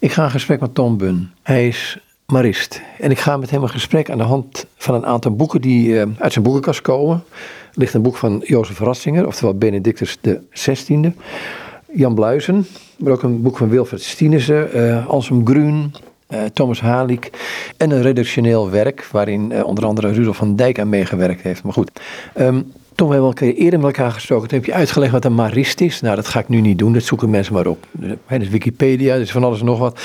Ik ga in gesprek met Tom Bun. Hij is marist. En ik ga met hem een gesprek aan de hand van een aantal boeken die eh, uit zijn boekenkast komen. Er ligt een boek van Jozef Ratzinger, oftewel Benedictus XVI. Jan Bluizen, maar ook een boek van Wilfred Stienesen, uh, Ansem Grun, uh, Thomas Halik. En een redactioneel werk waarin onder andere Rudolf van Dijk aan meegewerkt heeft. Maar goed, um, Tom, we al eerder met elkaar gesproken. Toen heb je uitgelegd wat een marist is. Nou, dat ga ik nu niet doen. Dat zoeken mensen maar op. Dat is Wikipedia, dat is van alles en nog wat.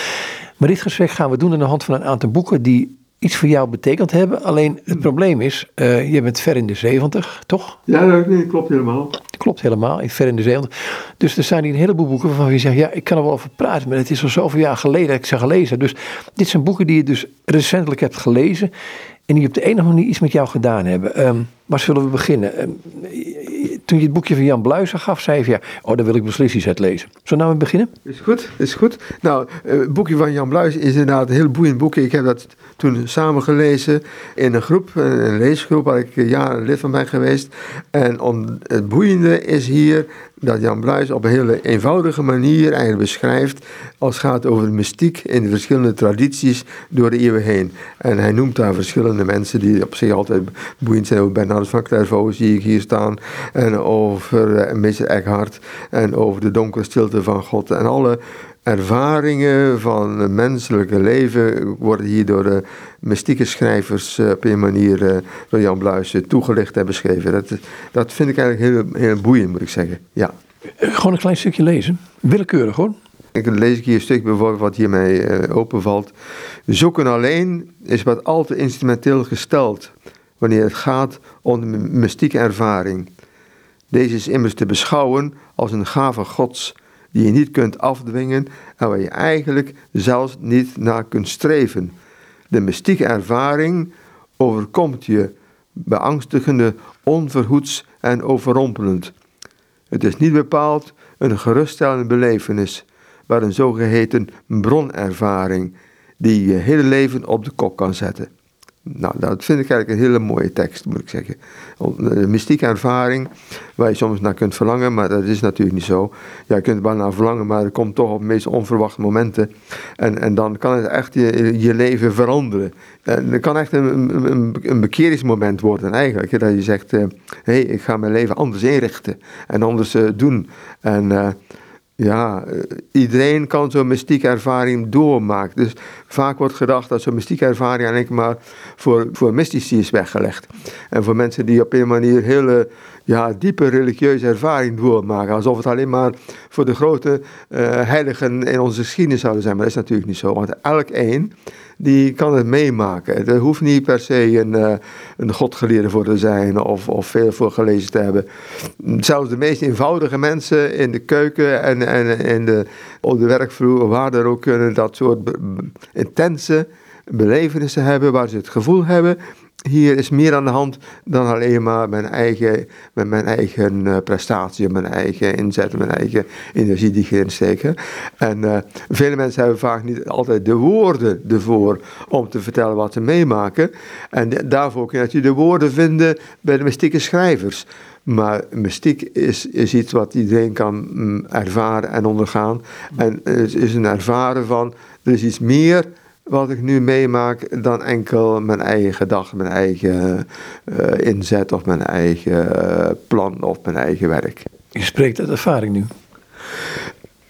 Maar dit gesprek gaan we doen aan de hand van een aantal boeken die iets voor jou betekend hebben. Alleen het probleem is, uh, je bent ver in de 70, toch? Ja, dat klopt helemaal. Klopt helemaal, ver in de 70. Dus er staan hier een heleboel boeken waarvan je zegt, ja, ik kan er wel over praten, maar het is al zoveel jaar geleden dat ik ze gelezen Dus dit zijn boeken die je dus recentelijk hebt gelezen en die op de andere manier iets met jou gedaan hebben. Um, waar zullen we beginnen? Um, toen je het boekje van Jan Bluizen gaf, zei je ja, oh, dan wil ik beslist iets lezen. Zullen we nou beginnen? Is goed, is goed. Nou, eh, het boekje van Jan Bluizen is inderdaad een heel boeiend boek. Ik heb dat toen samen gelezen in een groep, een leesgroep waar ik jaren lid van ben geweest. En om, het boeiende is hier dat Jan Bluis op een hele eenvoudige manier eigenlijk beschrijft als het gaat over de mystiek in de verschillende tradities door de eeuwen heen. En hij noemt daar verschillende mensen die op zich altijd boeiend zijn. Over Bernardus van Clairvaux zie ik hier staan. En over uh, Meester Eckhart. En over de donkere stilte van God. En alle ervaringen van het menselijke leven worden hier door de mystieke schrijvers uh, op een manier uh, door Jan Bluis toegelicht en beschreven. Dat, dat vind ik eigenlijk heel, heel boeiend, moet ik zeggen. Ja. Gewoon een klein stukje lezen. Willekeurig hoor. Ik lees ik hier een stuk bijvoorbeeld wat hiermee openvalt. Zoeken alleen is wat al te instrumenteel gesteld wanneer het gaat om de mystieke ervaring. Deze is immers te beschouwen als een gave gods die je niet kunt afdwingen en waar je eigenlijk zelfs niet naar kunt streven. De mystieke ervaring overkomt je beangstigende, onverhoeds en overrompelend. Het is niet bepaald een geruststellende belevenis, maar een zogeheten bronervaring die je hele leven op de kop kan zetten. Nou, dat vind ik eigenlijk een hele mooie tekst, moet ik zeggen. Een mystieke ervaring waar je soms naar kunt verlangen, maar dat is natuurlijk niet zo. Ja, je kunt er wel naar verlangen, maar het komt toch op de meest onverwachte momenten. En, en dan kan het echt je, je leven veranderen. En het kan echt een, een, een bekeringsmoment worden eigenlijk. Dat je zegt, hé, uh, hey, ik ga mijn leven anders inrichten en anders uh, doen. En... ja, eh, iedereen kan zo'n mystieke ervaring doormaken. Dus vaak wordt gedacht dat zo'n mystieke ervaring eigenlijk maar voor, voor mystici is weggelegd. En voor mensen die op een manier hele ja, diepe religieuze ervaring doormaken. Alsof het alleen maar voor de grote uh, heiligen in onze geschiedenis zouden zijn. Maar dat is natuurlijk niet zo, want elk één die kan het meemaken. Er hoeft niet per se een, uh, een godgeleerde voor te zijn of, of veel voor gelezen te hebben. Zelfs de meest eenvoudige mensen in de keuken en, en in de, op de werkvloer, waar er ook kunnen dat soort intense belevenissen hebben, waar ze het gevoel hebben hier is meer aan de hand dan alleen maar mijn eigen, met mijn eigen uh, prestatie, mijn eigen inzet, mijn eigen energie die ik erin steek. En uh, vele mensen hebben vaak niet altijd de woorden ervoor om te vertellen wat ze meemaken. En daarvoor kun je de woorden vinden bij de mystieke schrijvers. Maar mystiek is, is iets wat iedereen kan mm, ervaren en ondergaan. En het is een ervaren van, er is iets meer wat ik nu meemaak dan enkel mijn eigen gedachten, mijn eigen uh, inzet of mijn eigen uh, plan of mijn eigen werk. Je spreekt uit ervaring nu.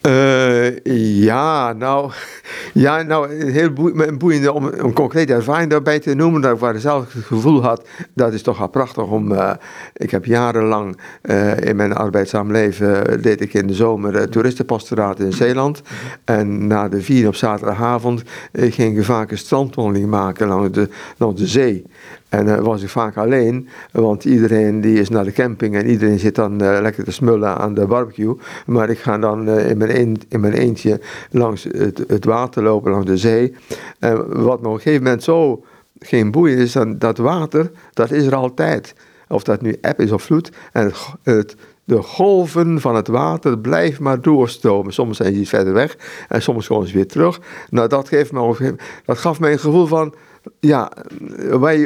Uh, ja, nou, ja, nou, heel boeiend om een concrete ervaring daarbij te noemen, dat ik waar zelf het gevoel had, dat is toch wel prachtig om, uh, ik heb jarenlang uh, in mijn arbeidzaam leven, deed ik in de zomer toeristenpastoraat in Zeeland, en na de vier op zaterdagavond ging ik vaak een strandwandeling maken langs de, langs de zee. En dan uh, was ik vaak alleen, want iedereen die is naar de camping en iedereen zit dan uh, lekker te smullen aan de barbecue. Maar ik ga dan uh, in, mijn eentje langs het, water lopen, langs de zee. En wat me op een gegeven moment zo geen boeien is, dan dat water, dat is er altijd. Of dat nu eb is of vloed. En het, de golven van het water blijven maar doorstromen. Soms zijn ze iets verder weg en soms komen ze weer terug. Nou, dat, geeft me, dat gaf mij een gevoel van ja,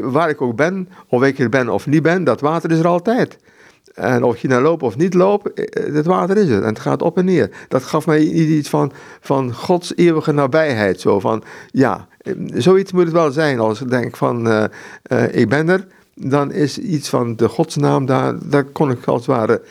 waar, ik ook ben, of ik er ben of niet ben, dat water is er altijd. En of je nou loopt of niet loopt, eh, het water is er. En het gaat op en neer. Dat gaf mij iets van, van Gods eeuwige nabijheid. Zo van, ja, eh, zoiets moet het wel zijn. Als ik denk van, ik ben er, dan is iets van de godsnaam daar, daar kon ik als het ware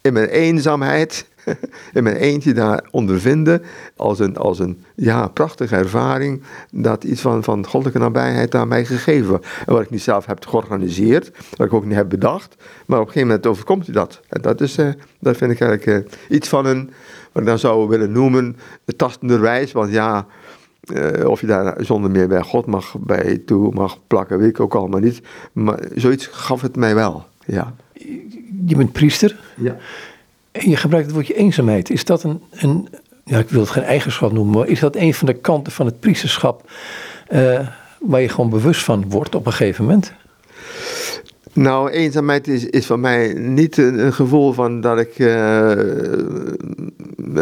in mijn eenzaamheid in mijn eentje daar ondervinden als een, als een ja, prachtige ervaring dat iets van, van goddelijke nabijheid aan mij gegeven wordt. En wat ik niet zelf heb georganiseerd, wat ik ook niet heb bedacht, maar op een gegeven moment overkomt je dat. En dat, is, uh, dat vind ik eigenlijk uh, iets van een, wat ik dan zou willen noemen, tastenderwijs, want ja... Uh, of je daar zonder meer bij God mag bij toe mag plakken, weet ik ook allemaal niet. Maar zoiets gaf het mij wel, ja. Je bent priester. Ja. Je gebruikt het woordje eenzaamheid. Is dat een, een ja, ik wil het geen eigenschap noemen, maar is dat een van de kanten van het priesterschap uh, waar je gewoon bewust van wordt op een gegeven moment? Nou, eenzaamheid is, is voor mij niet een, gevoel van dat ik, uh,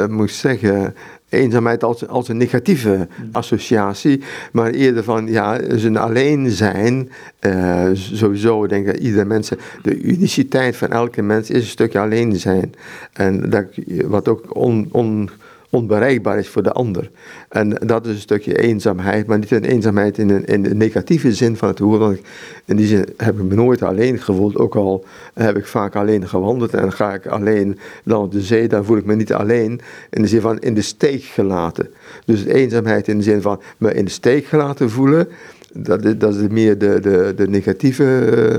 moet zeggen, eenzaamheid als, als een negatieve associatie, maar eerder van, ja, zijn alleen zijn, uh, sowieso denk ik, iedere mens, de uniciteit van elke mens is een stukje alleen zijn. En dat, wat ook on, on onbereikbaar is voor de ander. En dat is een stukje eenzaamheid, maar niet een eenzaamheid in, een, in de negatieve zin van het woord. Want in die zin heb ik me nooit alleen gevoeld, ook al heb ik vaak alleen gewandeld en ga ik alleen langs de zee, dan voel ik me niet alleen in de zin van in de steek gelaten. Dus eenzaamheid in de zin van me in de steek gelaten voelen. Dat is, dat is meer de, de, de negatieve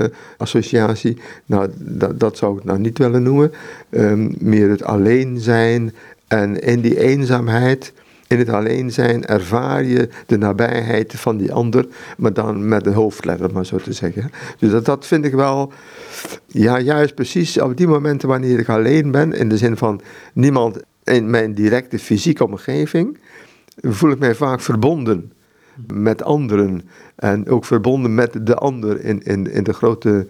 uh, associatie. Nou, dat, dat zou ik nou niet willen noemen. Um, meer het alleen zijn en in die eenzaamheid, in het alleen zijn, ervaar je de nabijheid van die ander, maar dan met de hoofdletter, maar zo te zeggen. Dus dat, dat vind ik wel, ja, juist precies op die momenten wanneer ik alleen ben, in de zin van niemand in mijn directe fysieke omgeving, voel ik mij vaak verbonden met anderen. En ook verbonden met de ander in, in, in de grote,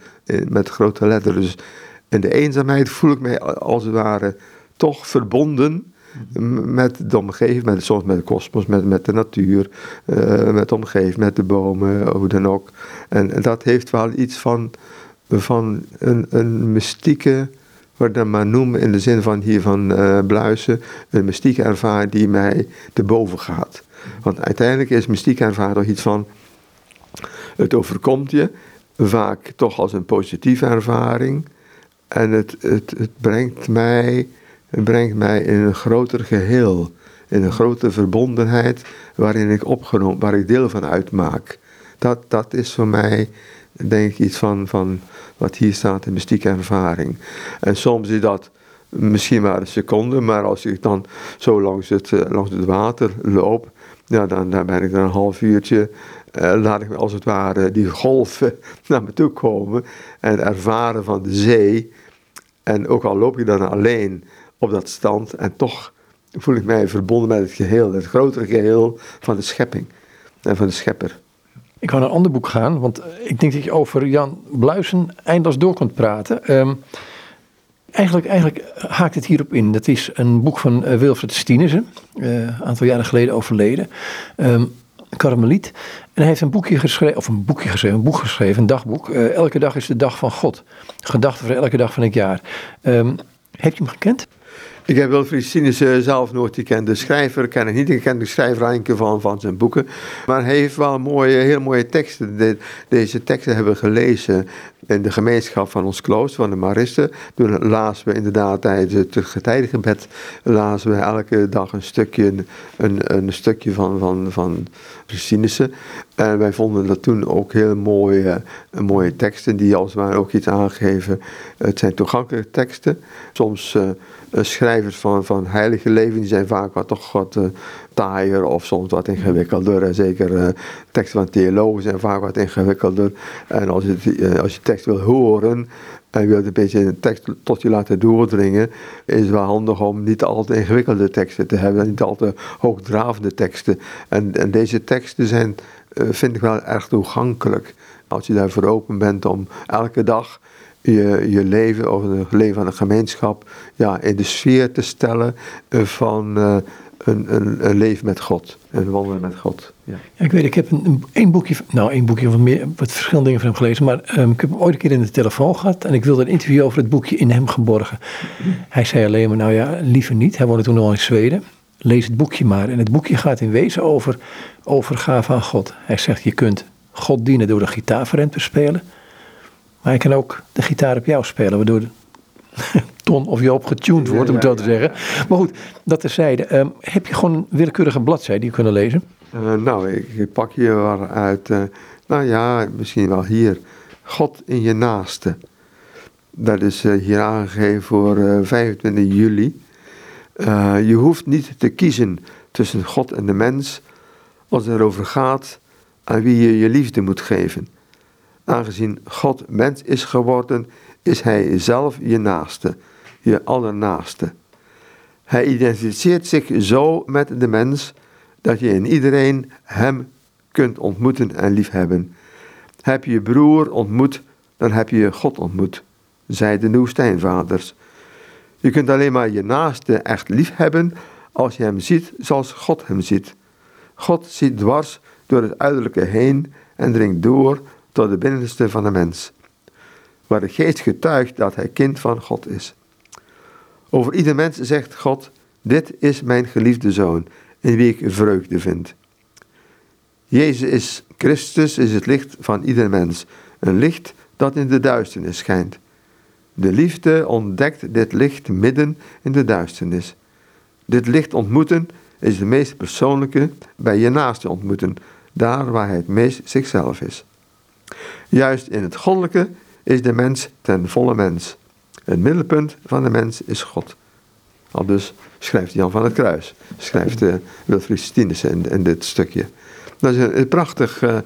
met grote letters. Dus in de eenzaamheid voel ik mij als het ware toch verbonden met de omgeving, met, soms met de kosmos, met, met de natuur, uh, met de omgeving, met de bomen, hoe dan ook. En, dat heeft wel iets van, van een, een mystieke, wat dan maar noem in de zin van hier van uh, Bluisen, een mystieke ervaring die mij te boven gaat. Want uiteindelijk is mystieke ervaring toch iets van, het overkomt je, vaak toch als een positieve ervaring. En het, het, het brengt mij brengt mij in een groter geheel, in een grote verbondenheid waarin ik opgenomen, waar ik deel van uitmaak. Dat, dat is voor mij, denk ik, iets van, van wat hier staat in mystieke ervaring. En soms is dat misschien maar een seconde, maar als ik dan zo langs het, eh, langs het water loop, ja, dan, dan ben ik er een half uurtje, uh, laat ik me als het ware die golven naar me toe komen en ervaren van de zee. En ook al loop ik dan alleen, op dat stand. En toch voel ik mij verbonden met het geheel, het grotere geheel van de schepping en van de schepper. Ik ga naar een ander boek gaan, want eh, ik denk dat je over Jan Bluisen eindeloos door kunt praten. Um, eigenlijk, eigenlijk haakt het hierop in. Dat is een boek van uh, Wilfred Stienesen, uh, een aantal jaren geleden overleden. Um, Karmeliet. En hij heeft een boekje geschreven, of een boekje een boek geschreven, een dagboek. Uh, elke dag is de dag van God. Gedachten voor elke dag van het jaar. Um, heb je hem gekend? Ik heb Wilfried Sinissen zelf nooit gekend. De schrijver ken ik niet. Ik ken de schrijver van, van zijn boeken. Maar hij heeft wel mooie, heel mooie teksten. deze teksten hebben we gelezen in de gemeenschap van ons klooster, van de Maristen. Toen lazen we inderdaad tijdens het getijdengebed, lazen we elke dag een stukje, een, een stukje van, van, van. En wij vonden dat toen ook heel mooie, mooie teksten, die als het ware ook iets aangeven. Het zijn toegankelijke teksten. Soms... Uh, schrijvers van, van heilige leven, die zijn vaak wat toch wat uh, taaier of soms wat ingewikkelder. En zeker uh, teksten van theologen zijn vaak wat ingewikkelder. En als je, uh, als je tekst wil horen en je wilt een beetje een tekst tot je laten doordringen, is het wel handig om niet altijd ingewikkelde teksten te hebben, niet altijd hoogdravende teksten. En, en deze teksten zijn, vind ik wel erg toegankelijk. Als je daarvoor open bent om elke dag je, je leven of het leven van een gemeenschap ja, in de sfeer te stellen van een, een, een, leven met God. Een wandelen met God. Ja. ja ik weet, ik heb een, een boekje, nou één boekje of meer, wat verschillende dingen van hem gelezen. Maar um, ik heb hem ooit een keer in de telefoon gehad. En ik wilde een interview over het boekje in hem geborgen. Hij zei alleen maar, nou ja, liever niet. Hij woonde toen al in Zweden. Lees het boekje maar. En het boekje gaat in wezen over overgave aan God. Hij zegt, je kunt God dienen door de gitaar voor hem te spelen. Maar hij kan ook de gitaar op jou spelen, waardoor Ton of Joop getuned wordt, om het zo te zeggen. Maar goed, dat terzijde. Um, heb je gewoon een willekeurige bladzijde die je kunnen lezen? Uh, nou, ik, pak hier wel uit, uh, nou ja, misschien wel hier. God in je naaste. Dat is uh, hier aangegeven voor 25 juli. je hoeft niet te kiezen tussen God en de mens als het erover gaat aan wie je je liefde moet geven. Aangezien God mens is geworden, is Hij zelf je naaste je allernaaste. Hij identificeert zich zo met de mens dat je in iedereen hem kunt ontmoeten en liefhebben. Heb je broer ontmoet, dan heb je God ontmoet, zeiden de woestijnvaders. Je kunt alleen maar je naaste echt liefhebben als je hem ziet zoals God hem ziet. God ziet dwars door het uiterlijke heen en dringt door tot de binnenste van de mens, waar de geest getuigt dat hij kind van God is. Over ieder mens zegt God: Dit is mijn geliefde zoon, in wie ik vreugde vind. Jezus is Christus, is het licht van ieder mens, een licht dat in de duisternis schijnt. De liefde ontdekt dit licht midden in de duisternis. Dit licht ontmoeten is de meest persoonlijke bij je naaste ontmoeten, daar waar hij het meest zichzelf is. Juist in het goddelijke is de mens ten volle mens. Het middelpunt van de mens is God. Al dus schrijft Jan van het Kruis, schrijft uh, Wilfried Stienes in, in, dit stukje. Dat is een, prachtig, uh,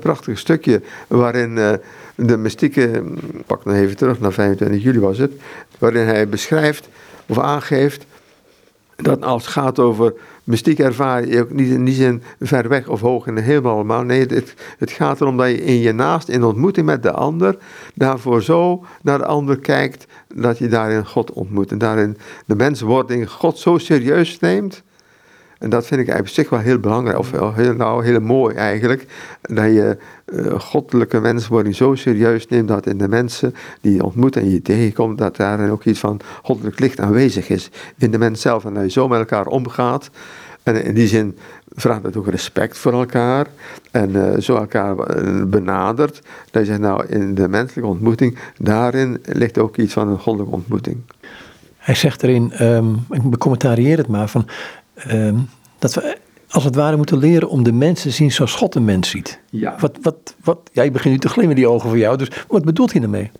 prachtig stukje waarin de mystieke, pak nog even terug naar 25 juli was het, waarin hij beschrijft of aangeeft dat als het gaat over mystiek ervaring je ook niet in die zin ver weg of hoog in de hemel allemaal. Nee, het, het gaat erom dat je in je naast, in ontmoeting met de ander, daarvoor zo naar de ander kijkt, dat je daarin God ontmoet. En daarin de menswording God zo serieus neemt. En dat vind ik eigenlijk op zich wel heel belangrijk, of wel heel, nou, heel mooi eigenlijk. Dat je uh, goddelijke menswording zo serieus neemt dat in de mensen die je ontmoet en je tegenkomt, dat daarin ook iets van goddelijk licht aanwezig is in de mens zelf. En dat je zo met elkaar omgaat. En in die zin vraagt het ook respect voor elkaar. En uh, zo elkaar eh, benadert. Dat je zegt, nou, in de menselijke ontmoeting, daarin ligt ook iets van een goddelijke ontmoeting. Hij zegt erin, um, ik becommentarieer het maar, van, um, dat we als het ware moeten leren om de mens te zien zoals God een mens ziet. Ja. Wat, wat, wat, ja, je begint nu te glimmen die ogen van jou, dus wat bedoelt hij daarmee?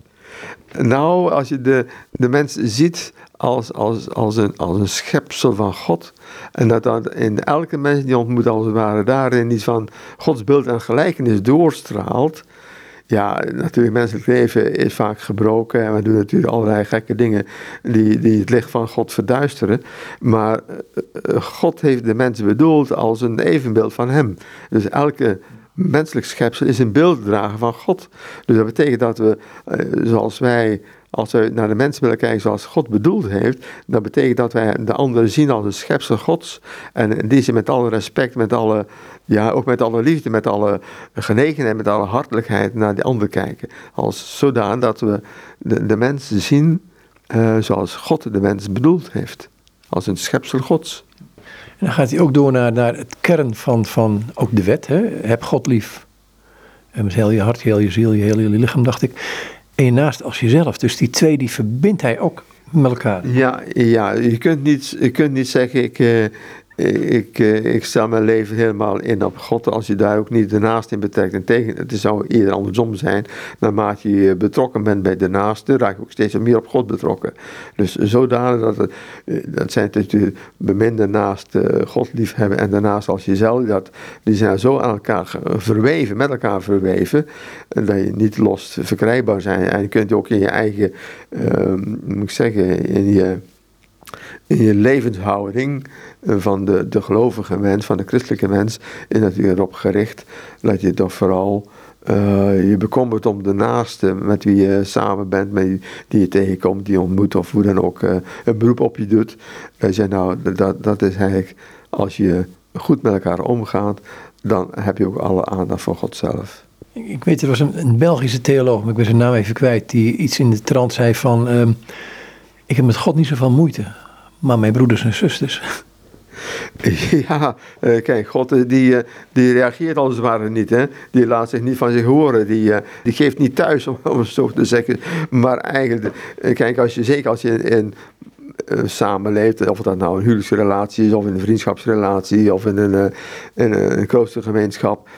Nou, als je de, de mens ziet als, als, als, een, als een schepsel van God. En dat dat in elke mens die ontmoet, als het ware, daarin iets van Gods beeld en gelijkenis doorstraalt. Ja, natuurlijk, menselijk leven is vaak gebroken en we doen natuurlijk allerlei gekke dingen die, die het licht van God verduisteren. Maar eh, eh, God heeft de mens bedoeld als een evenbeeld van Hem. Dus elke menselijk schepsel is een beelddrager van God. Dus dat betekent dat we, eh, zoals wij als we naar de mensen willen kijken zoals God bedoeld heeft, dan betekent dat wij de anderen zien als een schepsel Gods. En die zin met alle respect, met alle, ja, ook met alle liefde, met alle genegenheid, met alle hartelijkheid naar die ander kijken. Als zodanig dat we de, de mensen zien uh, zoals God de mens bedoeld heeft. Als een schepsel Gods. En dan gaat hij ook door naar, naar het kern van, van ook de wet. Hè? Heb God lief. En met heel je hart, heel je ziel, je hele je lichaam, dacht ik en je naast als jezelf. Dus die twee die verbindt hij ook met elkaar. Ja, ja je, kunt niet, je kunt niet zeggen, ik, uh, ik, uh, ik stel mijn leven helemaal in op God als je daar ook niet de naast in betrekt. En tegen, het zou eerder andersom zijn. Naarmate je betrokken bent bij de naaste, raak je ook steeds meer op God betrokken. Dus zodanig dat het, eh, dat zijn de beminde naast God liefhebben en daarnaast als jezelf, dat, die zijn zo aan elkaar verweven, met elkaar verweven, dat je niet los verkrijgbaar zijn. En je kunt ook in je eigen, uh, moet ik zeggen, in je in je levenshouding eh, van de, de gelovige mens, van de christelijke mens, is natuurlijk erop gericht dat je toch vooral je bekommert om de naaste met wie je samen bent, met die je tegenkomt, die je ontmoet of hoe dan ook een beroep op je doet. zeg nou, dat, dat is eigenlijk als je goed met elkaar omgaat, dan heb je ook alle aandacht voor God zelf. Ik weet, er was een, een Belgische theoloog, maar ik ben zijn naam even kwijt, die iets in de trant zei van, ehm, ik heb met God niet zoveel moeite, maar mijn broeders en zusters. Ja, uh, kijk, God eh, die, uh, die reageert als het ware niet. Hè? Die laat zich niet van zich horen. Die, die geeft niet thuis, om, om het zo te zeggen. Maar eigenlijk, kijk, als je, zeker als je in, samenleeft, of dat nou een huwelijksrelatie is, of in een vriendschapsrelatie, of in een, in een kloostergemeenschap.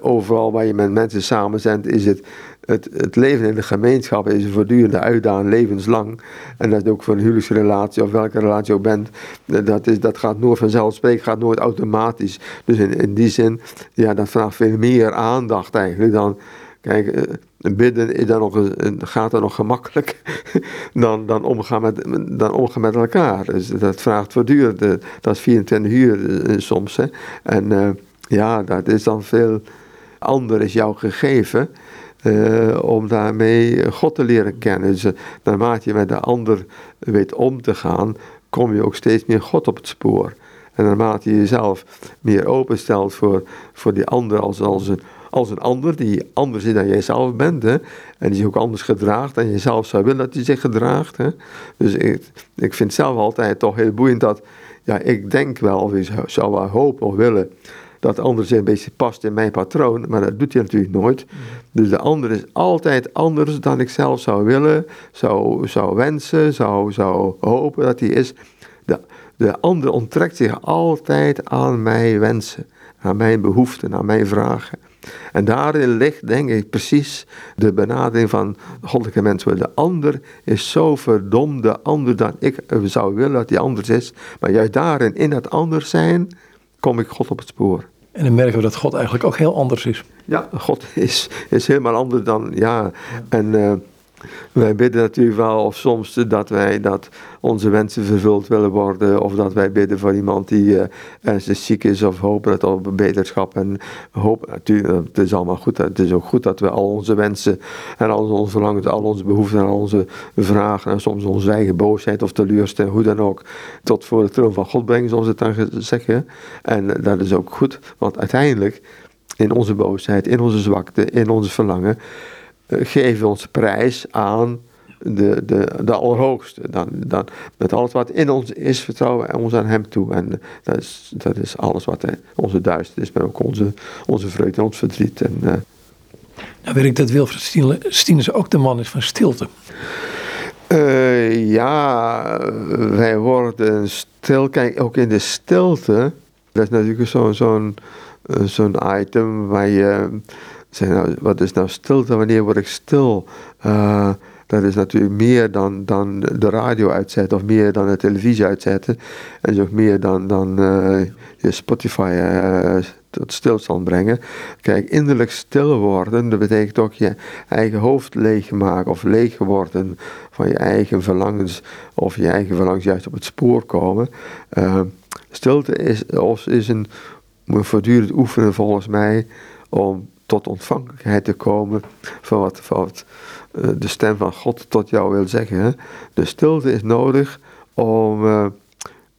overal waar je met mensen samen bent, is het het, leven in de gemeenschap is een voortdurende uitdaging, levenslang. En dat is ook voor een huwelijksrelatie of welke relatie je ook bent. Dat, is, dat gaat nooit vanzelfsprekend, gaat nooit automatisch. Dus in, in die zin, ja, dat vraagt veel meer aandacht eigenlijk dan. Kijk, eh, bidden is dan nog, gaat dan nog gemakkelijk dan, dan, omgaan met, dan omgaan met elkaar. Dus dat vraagt voortdurend, eh, dat is 24 uur eh, soms. Hè. En ja, dat is dan veel ander is jou gegeven. Uh, om daarmee God te leren kennen. Dus uh, naarmate je met de ander weet om te gaan, kom je ook steeds meer God op het spoor. En naarmate je jezelf meer openstelt voor, voor die ander als, als, een, als een ander, die anders is dan jijzelf bent, hè, en die zich ook anders gedraagt dan je zelf zou willen dat hij zich gedraagt. Hè. Dus ik, ik vind zelf altijd toch heel boeiend dat, ja, ik denk wel, of ik zou wel hopen of willen, dat de ander een beetje past in mijn patroon, maar dat doet hij natuurlijk nooit. Dus de ander is altijd anders dan ik zelf zou willen, zou, zou wensen, zou, zou hopen dat hij is. De, de ander onttrekt zich altijd aan mijn wensen, aan mijn behoeften, aan mijn vragen. En daarin ligt, denk ik, precies de benadering van goddelijke mensen. De ander is zo verdomde ander dan ik zou willen dat hij anders is. Maar juist daarin, in dat anders zijn, kom ik God op het spoor. En dan merken we dat God eigenlijk ook heel anders is. Ja, God is, is helemaal anders dan, ja. En uh, wij bidden natuurlijk wel of soms dat wij dat onze wensen vervuld willen worden. Of dat wij bidden voor iemand die uh, ernstig ziek is of hopen dat op beterschap. En hoop, natuurlijk, het is allemaal goed. Het is ook goed dat we al onze wensen en al onze verlangens, al onze behoeften en al onze vragen en soms onze eigen boosheid of teleurstelling, hoe dan ook, tot voor de troon van God brengen, zoals het dan zeggen. En dat is ook goed, want uiteindelijk in onze boosheid, in onze zwakte, in onze verlangen eh, geven we onze prijs aan de, de, de Allerhoogste. Dan, dan, met alles wat in ons is, vertrouwen we ons aan Hem toe. En eh, dat is, dat is alles wat onze duisternis, maar ook onze, onze vreugde en ons verdriet. En, uh, nou weet ik dat Wilfred Stieners ook de man is van stilte. Uh, ja, wij worden stil. Kijk, ook in de stilte, dat is natuurlijk zo'n zo'n zo'n item waar je Zeg nou, wat is nou stilte? Wanneer word ik stil? Uh, dat is natuurlijk meer dan, dan de radio uitzetten of meer dan de televisie uitzetten. En ook meer dan, dan uh, je Spotify uh, tot stilstand brengen. Kijk, innerlijk stil worden, dat betekent ook je eigen hoofd leegmaken of leeg worden van je eigen verlangens of je eigen verlangens juist op het spoor komen. stilte is, is een, een voortdurend oefenen volgens mij om tot ontvankelijkheid te komen van wat, uh, de stem van God tot jou wil zeggen. De stilte is nodig om uh,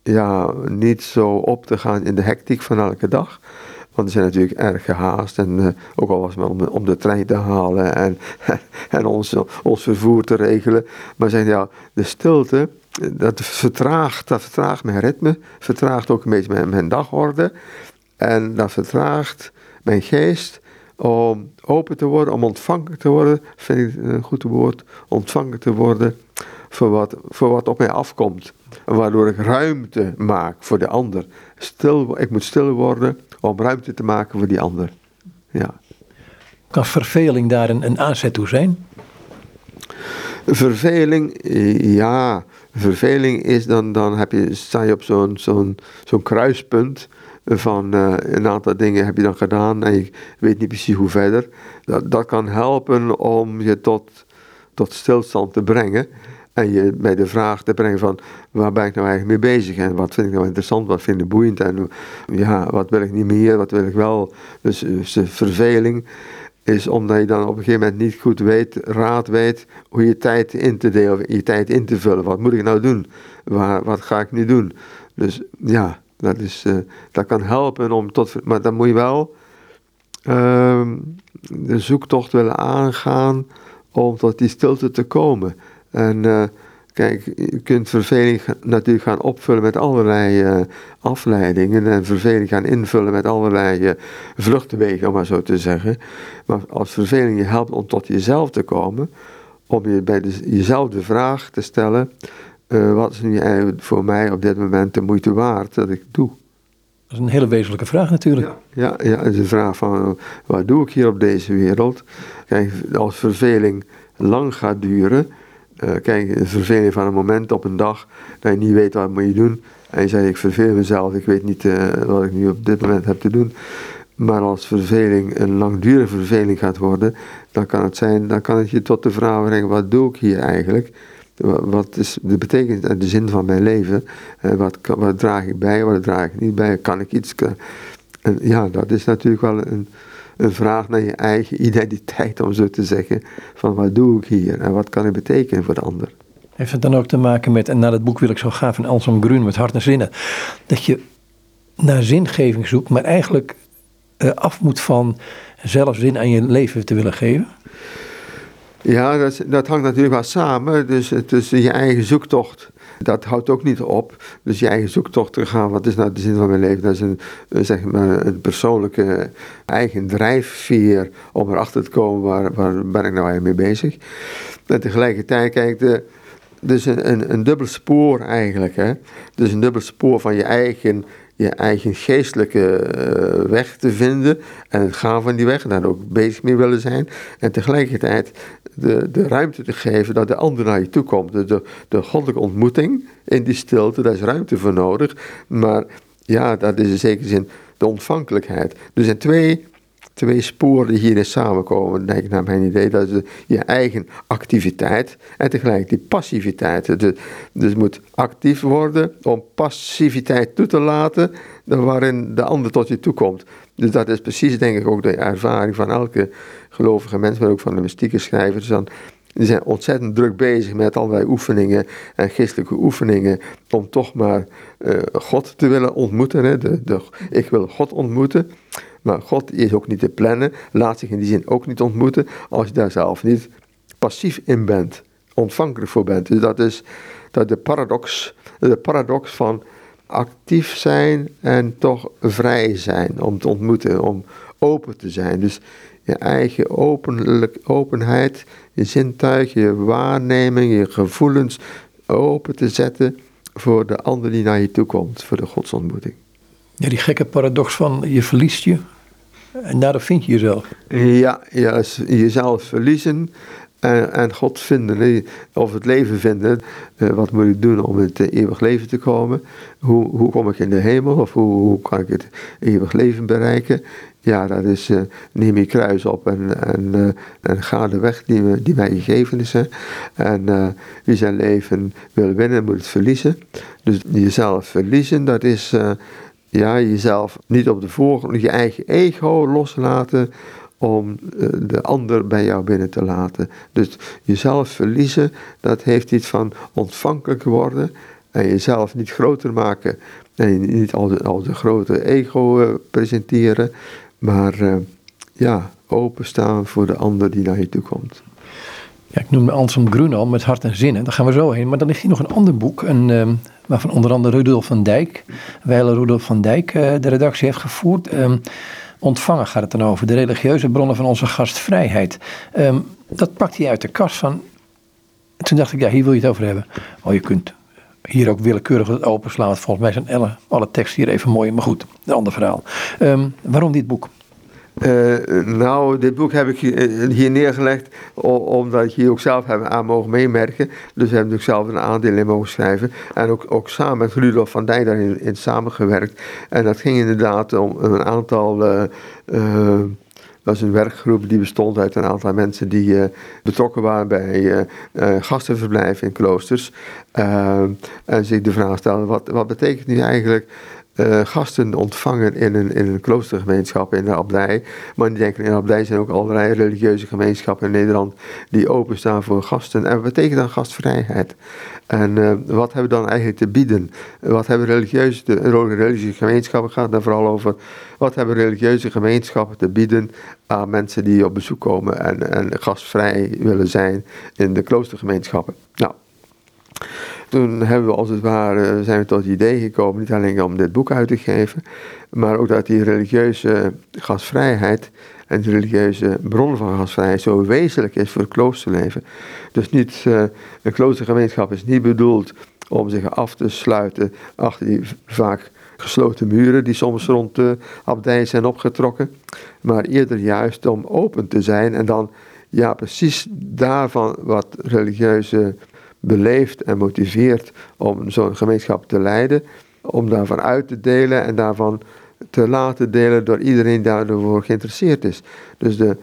ja, niet zo op te gaan in de hectiek van elke dag. Want we zijn natuurlijk erg gehaast. En uh, ook al was het om, de trein te halen en, en ons, ons vervoer te regelen. Maar zijn ja, de stilte, dat vertraagt, dat vertraagt mijn ritme. Vertraagt ook een beetje mijn, mijn dagorde. En dat vertraagt mijn geest om open te worden, om ontvankelijk te worden, vind ik een goed woord, ontvankelijk te worden voor wat, voor wat op mij afkomt. Waardoor ik ruimte maak voor de ander. Stil, ik moet stil worden om ruimte te maken voor die ander. Ja. Kan verveling daar een, een aanzet toe zijn? Verveling, ja. Verveling is dan, dan heb je, sta je op zo'n zo'n zo'n kruispunt van uh, een aantal dingen heb je dan gedaan en je weet niet precies hoe verder. Dat, dat kan helpen om je tot, tot stilstand te brengen. En je bij de vraag te brengen van waar ben ik nou eigenlijk mee bezig en wat vind ik nou interessant, wat vind ik boeiend en ja, wat wil ik niet meer, wat wil ik wel. Dus, dus verveling. is omdat je dan op een gegeven moment niet goed weet, raad weet hoe je tijd in te delen, je tijd in te vullen. Wat moet ik nou doen? Waar, wat ga ik nu doen? Dus ja, dat, is, uh, dat kan helpen om tot. Maar dan moet je wel uh, de zoektocht willen aangaan om tot die stilte te komen. En uh, kijk, je kunt verveling natuurlijk gaan opvullen met allerlei uh, afleidingen en verveling gaan invullen met allerlei vluchtwegen, om maar zo te zeggen. Maar als verveling je helpt om tot jezelf te komen, om je bij de, jezelf de vraag te stellen: uh, wat is nu voor mij op dit moment de moeite waard dat ik doe? Dat is een hele wezenlijke vraag natuurlijk. Ja, ja, ja het is een vraag van wat doe ik hier op deze wereld? Kijk, als verveling lang gaat duren, uh, kijk, de verveling van een moment op een dag dat je niet weet wat moet je doen. En je zegt, ik verveel mezelf, ik weet niet uh, wat ik nu op dit moment heb te doen. Maar als verveling een langdurige verveling gaat worden, dan kan het zijn, dan kan het je tot de vraag brengen, wat doe ik hier eigenlijk? Wat is de betekenis en de zin van mijn leven? Wat, wat draag ik bij, wat draag ik niet bij? Kan ik iets... En ja, dat is natuurlijk wel een, een vraag naar je eigen identiteit, om zo te zeggen. Van wat doe ik hier en wat kan ik betekenen voor de ander? Heeft het dan ook te maken met, en naar het boek wil ik zo gaan van Anselm Grun met hart en zinnen, dat je naar zingeving zoekt, maar eigenlijk uh, af moet van zelf zin aan je leven te willen geven? Ja, dat, dat hangt natuurlijk wel samen. Dus, dus je eigen zoektocht, dat houdt ook niet op. Dus je eigen zoektocht te gaan, wat is nou de zin van mijn leven? Dat is een, zeg maar een persoonlijke eigen drijfveer om erachter te komen waar, waar ben ik nou eigenlijk mee bezig. En tegelijkertijd, kijk, de, dus een, een, een dubbel spoor eigenlijk. Hè? Dus een dubbel spoor van je eigen je eigen geestelijke uh, weg te vinden en het gaan van die weg, daar ook bezig mee willen zijn. En tegelijkertijd de, de ruimte te geven dat de ander naar je toe komt. De, de, de goddelijke ontmoeting in die stilte, daar is ruimte voor nodig. Maar ja, dat is in zekere zin de ontvankelijkheid. Dus in twee twee sporen die hierin samenkomen, denk ik naar mijn idee. Dat is je eigen activiteit en tegelijk die passiviteit. Dus, dus moet actief worden om passiviteit toe te laten waarin de ander tot je toe komt. Dus dat is precies denk ik ook de ervaring van elke gelovige mens, maar ook van de mystieke schrijvers. Dan, die zijn ontzettend druk bezig met allerlei oefeningen en geestelijke oefeningen om toch maar uh, God te willen ontmoeten. Hè? De, ik wil God ontmoeten. Maar God is ook niet te plannen, laat zich in die zin ook niet ontmoeten als je daar zelf niet passief in bent, ontvankelijk voor bent. Dus dat is dat de paradox, de paradox van actief zijn en toch vrij zijn om te ontmoeten, om open te zijn. Dus je eigen openlijk, openheid, je zintuig, je waarneming, je gevoelens open te zetten voor de ander die naar je toe komt, voor de godsontmoeting. Ja, die gekke paradox van je verliest je en daardoor vind je jezelf. Ja, jezelf verliezen en, en God vinden, of het leven vinden. Uh, wat moet ik doen om in het eeuwig leven te komen? Hoe, hoe kom ik in de hemel? Of hoe, kan ik het eeuwig leven bereiken? Ja, dat is, uh, neem je kruis op en, en, uh, en ga de weg die, mij gegeven is. En wie zijn leven wil winnen, moet het verliezen. Dus jezelf verliezen, dat is ja, jezelf niet op de voorgrond, je eigen ego loslaten om eh, de ander bij jou binnen te laten. Dus jezelf verliezen, dat heeft iets van ontvankelijk worden en jezelf niet groter maken en niet al de, al de grote ego uh, presenteren, maar uh, ja, openstaan voor de ander die naar je toe komt. Ja, ik noemde Anselm Grunal met hart en zinnen. Daar gaan we zo heen. Maar dan ligt hier nog een ander boek. Een, um, waarvan onder andere Rudolf van Dijk, Weiler Rudolf van Dijk, uh, de redactie heeft gevoerd. Um, ontvangen gaat het dan over. De religieuze bronnen van onze gastvrijheid. Um, dat pakt hij uit de kast van. Toen dacht ik, ja, hier wil je het over hebben. Oh, je kunt hier ook willekeurig het openslaan. Volgens mij zijn alle, alle teksten hier even mooi. Maar goed, een ander verhaal. waarom dit boek? Uh, nou, dit boek heb ik hier neergelegd omdat ik hier ook zelf heb aan mogen meemerken. Dus heb ik zelf een aandeel in mogen schrijven. En ook, ook samen met Rudolf van Dijk daarin in samengewerkt. En dat ging inderdaad om een aantal... Uh, dat is een werkgroep die bestond uit een aantal mensen die betrokken waren bij uh, gastenverblijf in kloosters. en zich de vraag stelden, wat, wat betekent nu eigenlijk uh, gasten ontvangen in een, in een kloostergemeenschap in de abdij. Maar die denken, in de abdij zijn ook allerlei religieuze gemeenschappen in Nederland die openstaan voor gasten. En wat betekent dan gastvrijheid? En uh, wat hebben we dan eigenlijk te bieden? Wat hebben religieuze, de religieuze gemeenschappen, gaat daar vooral over, wat hebben religieuze gemeenschappen te bieden aan mensen die op bezoek komen en, en gastvrij willen zijn in de kloostergemeenschappen? Nou, toen hebben we als het ware, zijn we tot het idee gekomen, niet alleen om dit boek uit te geven, maar ook dat die religieuze gastvrijheid en de religieuze bron van gastvrijheid zo wezenlijk is voor het kloosterleven. Dus niet, een kloostergemeenschap is niet bedoeld om zich af te sluiten achter die vaak gesloten muren die soms rond de abdij zijn opgetrokken, maar eerder juist om open te zijn en dan ja, precies daarvan wat religieuze beleeft en motiveert om zo'n gemeenschap te leiden, om daarvan uit te delen en daarvan te laten delen door iedereen die daarvoor geïnteresseerd is. Dus de, het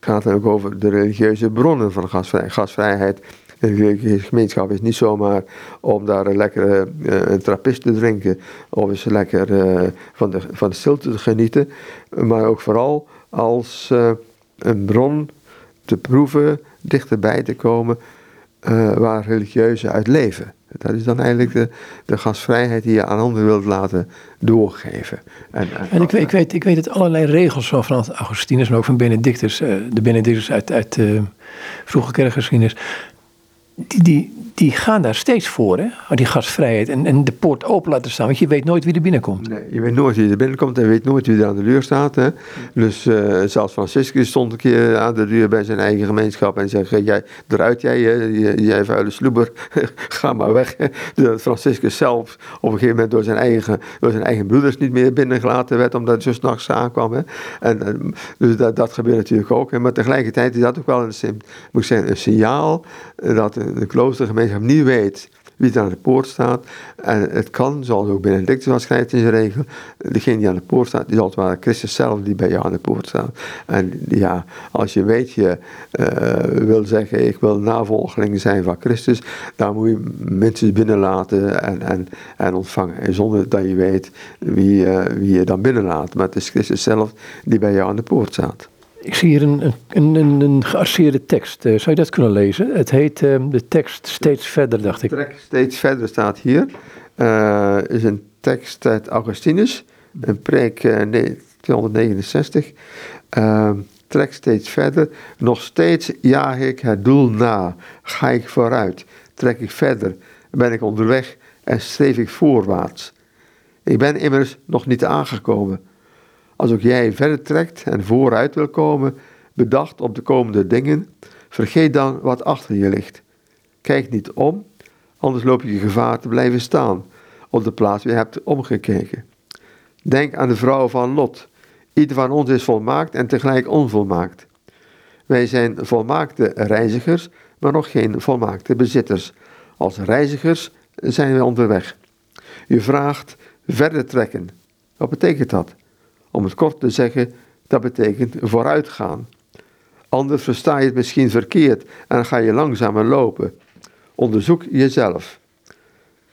gaat dan ook over de religieuze bronnen van gasvrij, gasvrijheid. Een religieuze gemeenschap is niet zomaar om daar een lekkere uh, een trappist te drinken of eens lekker uh, van, de, van de stilte te genieten, maar ook vooral als uh, een bron te proeven, dichterbij te komen uh, waar religieuzen uit leven. Dat is dan eigenlijk de, de gastvrijheid die je aan anderen wilt laten doorgeven. En, en, ik, weet, ik, weet, ik weet dat allerlei regels van Augustinus, maar ook van Benedictus, uh, de Benedictus uit, uit uh, vroege kerkgeschiedenis, die, die, gaan daar steeds voor, hè? die gastvrijheid. En, en de poort open laten staan, want je weet nooit wie er binnenkomt. Nee, je weet nooit wie er binnenkomt en weet nooit wie er aan de deur staat. Hè? Dus uh, zelfs Franciscus stond een keer aan de deur bij zijn eigen gemeenschap en zei: Jij eruit, jij, jij, vuile sloeber, ga maar weg. Dat Franciscus zelf op een gegeven moment door zijn eigen, door zijn eigen broeders niet meer binnengelaten werd, omdat hij zo s'nachts aankwam. Hè? En, dus dat, dat gebeurt natuurlijk ook. Hè? Maar tegelijkertijd is dat ook wel een, ik zeggen, een signaal dat de kloostergemeenschap gemeenschap niet weet wie er aan de poort staat. En het kan, zoals ook Benedictus wel schrijft in zijn regel, degene die aan de poort staat, is altijd wel Christus zelf die bij jou aan de poort staat. En ja, als je weet, je uh, wil zeggen, ik wil navolgeling zijn van Christus, dan moet je mensen binnenlaten en, en, en ontvangen. En zonder dat je weet wie, uh, wie je dan binnenlaat. Maar het is Christus zelf die bij jou aan de poort staat. Ik zie hier een, een, een, een tekst. Uh, zou je dat kunnen lezen? Het heet uh, de tekst Steeds Verder, dacht ik. Trek Steeds Verder staat hier. Uh, is een tekst uit Augustinus, een preek 269. Ehm, trek steeds verder. Nog steeds jaag ik het doel na. Ga ik vooruit. Trek ik verder. Ben ik onderweg en streef ik voorwaarts. Ik ben immers nog niet aangekomen als ook jij verder trekt en vooruit wil komen, bedacht op de komende dingen, vergeet dan wat achter je ligt. Kijk niet om, anders loop je gevaar te blijven staan op de plaats waar je hebt omgekeken. Denk aan de vrouw van Lot. Ieder van ons is volmaakt en tegelijk onvolmaakt. Wij zijn volmaakte reizigers, maar nog geen volmaakte bezitters. Als reizigers zijn wij onderweg. U vraagt verder trekken. Wat betekent dat? Om het kort te zeggen, dat betekent vooruitgaan. Anders versta je het misschien verkeerd en ga je langzamer lopen. Onderzoek jezelf.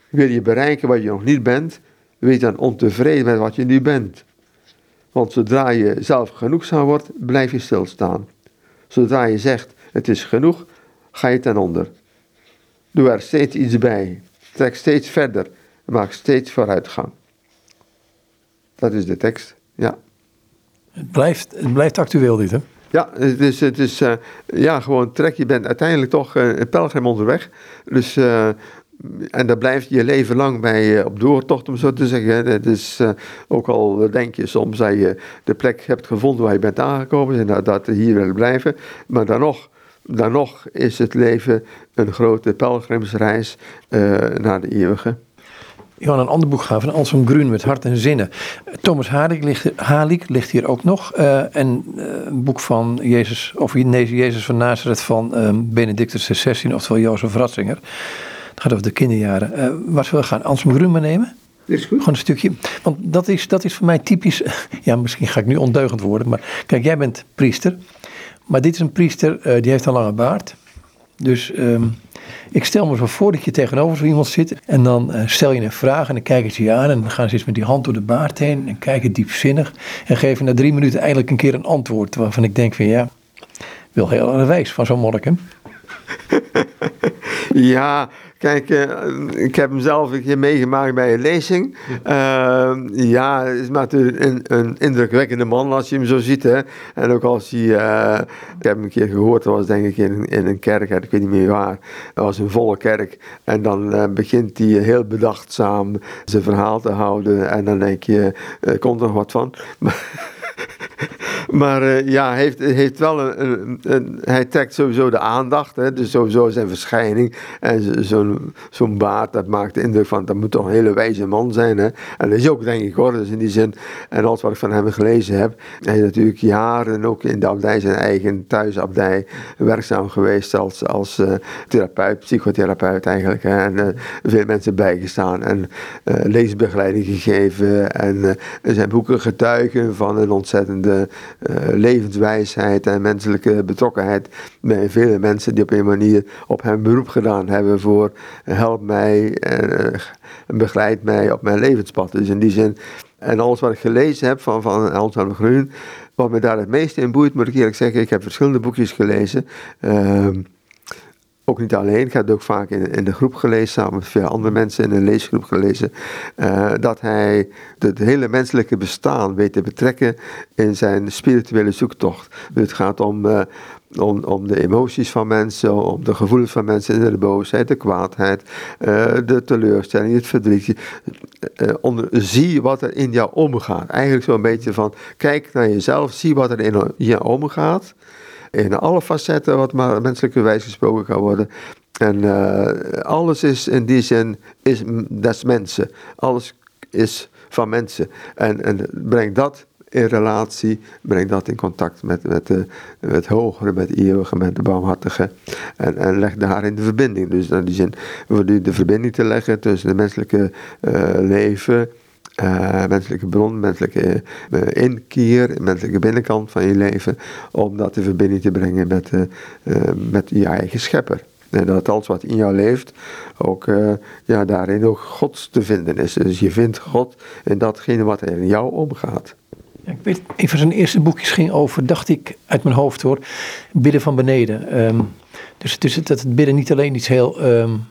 Wil je bereiken wat je nog niet bent, wees dan ontevreden met wat je nu bent. Want zodra je zelf genoegzaam wordt, blijf je stilstaan. Zodra je zegt, het is genoeg, ga je ten onder. Doe er steeds iets bij. Trek steeds verder. Maak steeds vooruitgang. Dat is de tekst. Ja. Het blijft, het blijft actueel dit, hè? Ja, het is, het is uh, ja, gewoon trek. Je bent uiteindelijk toch uh, een pelgrim onderweg. Dus, uh, en daar blijft je leven lang bij op doortocht, om zo te zeggen. Het is ook al denk je soms dat je de plek hebt gevonden waar je bent aangekomen en dat, dat hier wil blijven. Maar dan nog, dan nog is het leven een grote pelgrimsreis naar de eeuwige. Een ander boek gaan van Anselm Grun met Hart en Zinnen. Thomas Halik ligt, Halik ligt hier ook nog. Uh, en uh, een boek van Jezus, of nee, Jezus van Nazareth van um, Benedictus XVI, oftewel Jozef Ratzinger. Het gaat over de kinderjaren. Uh, waar zullen we gaan? Anselm Grun maar nemen? Is goed. Gewoon een stukje. Want dat is, dat is voor mij typisch. Ja, misschien ga ik nu ondeugend worden. Maar kijk, jij bent priester. Maar dit is een priester die heeft een lange baard. Dus ehm, ik stel me zo voor dat je tegenover zo iemand zit en dan eh, stel je een vraag en dan kijken ze je aan en dan gaan ze eens met die hand door de baard heen en kijken diepzinnig en geven na drie minuten eindelijk een keer een antwoord waarvan ik denk van ja, wil heel erg wijs van zo'n monnik? ja, kijk, uh, ik heb hem zelf een keer meegemaakt bij een lezing. Uh, ja, het is natuurlijk een, een, indrukwekkende man als je hem zo ziet. Hè. En ook als hij, uh, ik heb hem een keer gehoord, dat was denk ik in, in een kerk, ik weet niet meer waar. Dat was een volle kerk. En dan uh, begint hij heel bedachtzaam zijn verhaal te houden. En dan denk je, er komt er wat van. Maar uh, ja, heeft, heeft wel een, een, Hij trekt sowieso de aandacht. Hè, dus sowieso zijn verschijning. En zo'n zo'n baard, dat maakt de indruk van. dat moet toch een hele wijze man zijn. Hè. En dat is ook, denk ik hoor. Dus in die zin. En alles wat ik van hem gelezen heb. Hij is natuurlijk jaren ook in de abdij, zijn eigen thuisabdij. werkzaam geweest als, als uh, therapeut, psychotherapeut eigenlijk. Hè, en uh, veel mensen bijgestaan. En leesbegeleiding gegeven. En zijn boeken getuigen van een ontzettende levenswijsheid en menselijke betrokkenheid bij vele mensen die op een manier op hem beroep gedaan hebben voor help mij en uh, begeleid mij op mijn levenspad. Dus in die zin, en alles wat ik gelezen heb van, van Anselm Groen, wat me daar het meeste in boeit, moet ik eerlijk zeggen, ik heb verschillende boekjes gelezen. Ehm, ook niet alleen, ik heb het ook vaak in, in de groep gelezen, samen met veel andere mensen in een leesgroep gelezen, uh, dat hij het hele menselijke bestaan weet te betrekken in zijn spirituele zoektocht. Dus het gaat om, uh, om, om de emoties van mensen, om de gevoelens van mensen, de boosheid, de kwaadheid, uh, de teleurstelling, het verdriet. Onder, zie wat er in jou omgaat. Eigenlijk zo'n beetje van, kijk naar jezelf, zie wat er in je omgaat in alle facetten wat maar menselijke wijs gesproken kan worden. En uh, alles is in die zin, is, des mensen. Alles is van mensen. En, en breng dat in relatie, breng dat in contact met, met, het hogere, met het eeuwige, met de barmhartige. En, en leg daarin de verbinding. Dus in die zin, nu de verbinding te leggen tussen het menselijke uh, leven uh, menselijke bron, menselijke uh, inkeer, menselijke binnenkant van je leven, om dat in verbinding te brengen met, uh, met je eigen schepper. En dat alles wat in jou leeft, ook ja, daarin ook God te vinden is. Dus je vindt God in datgene wat er in jou omgaat. Ik weet, een van zijn eerste boekjes ging over, dacht ik uit mijn hoofd hoor, bidden van beneden. Um, dus, dus dat het bidden niet alleen iets heel, um,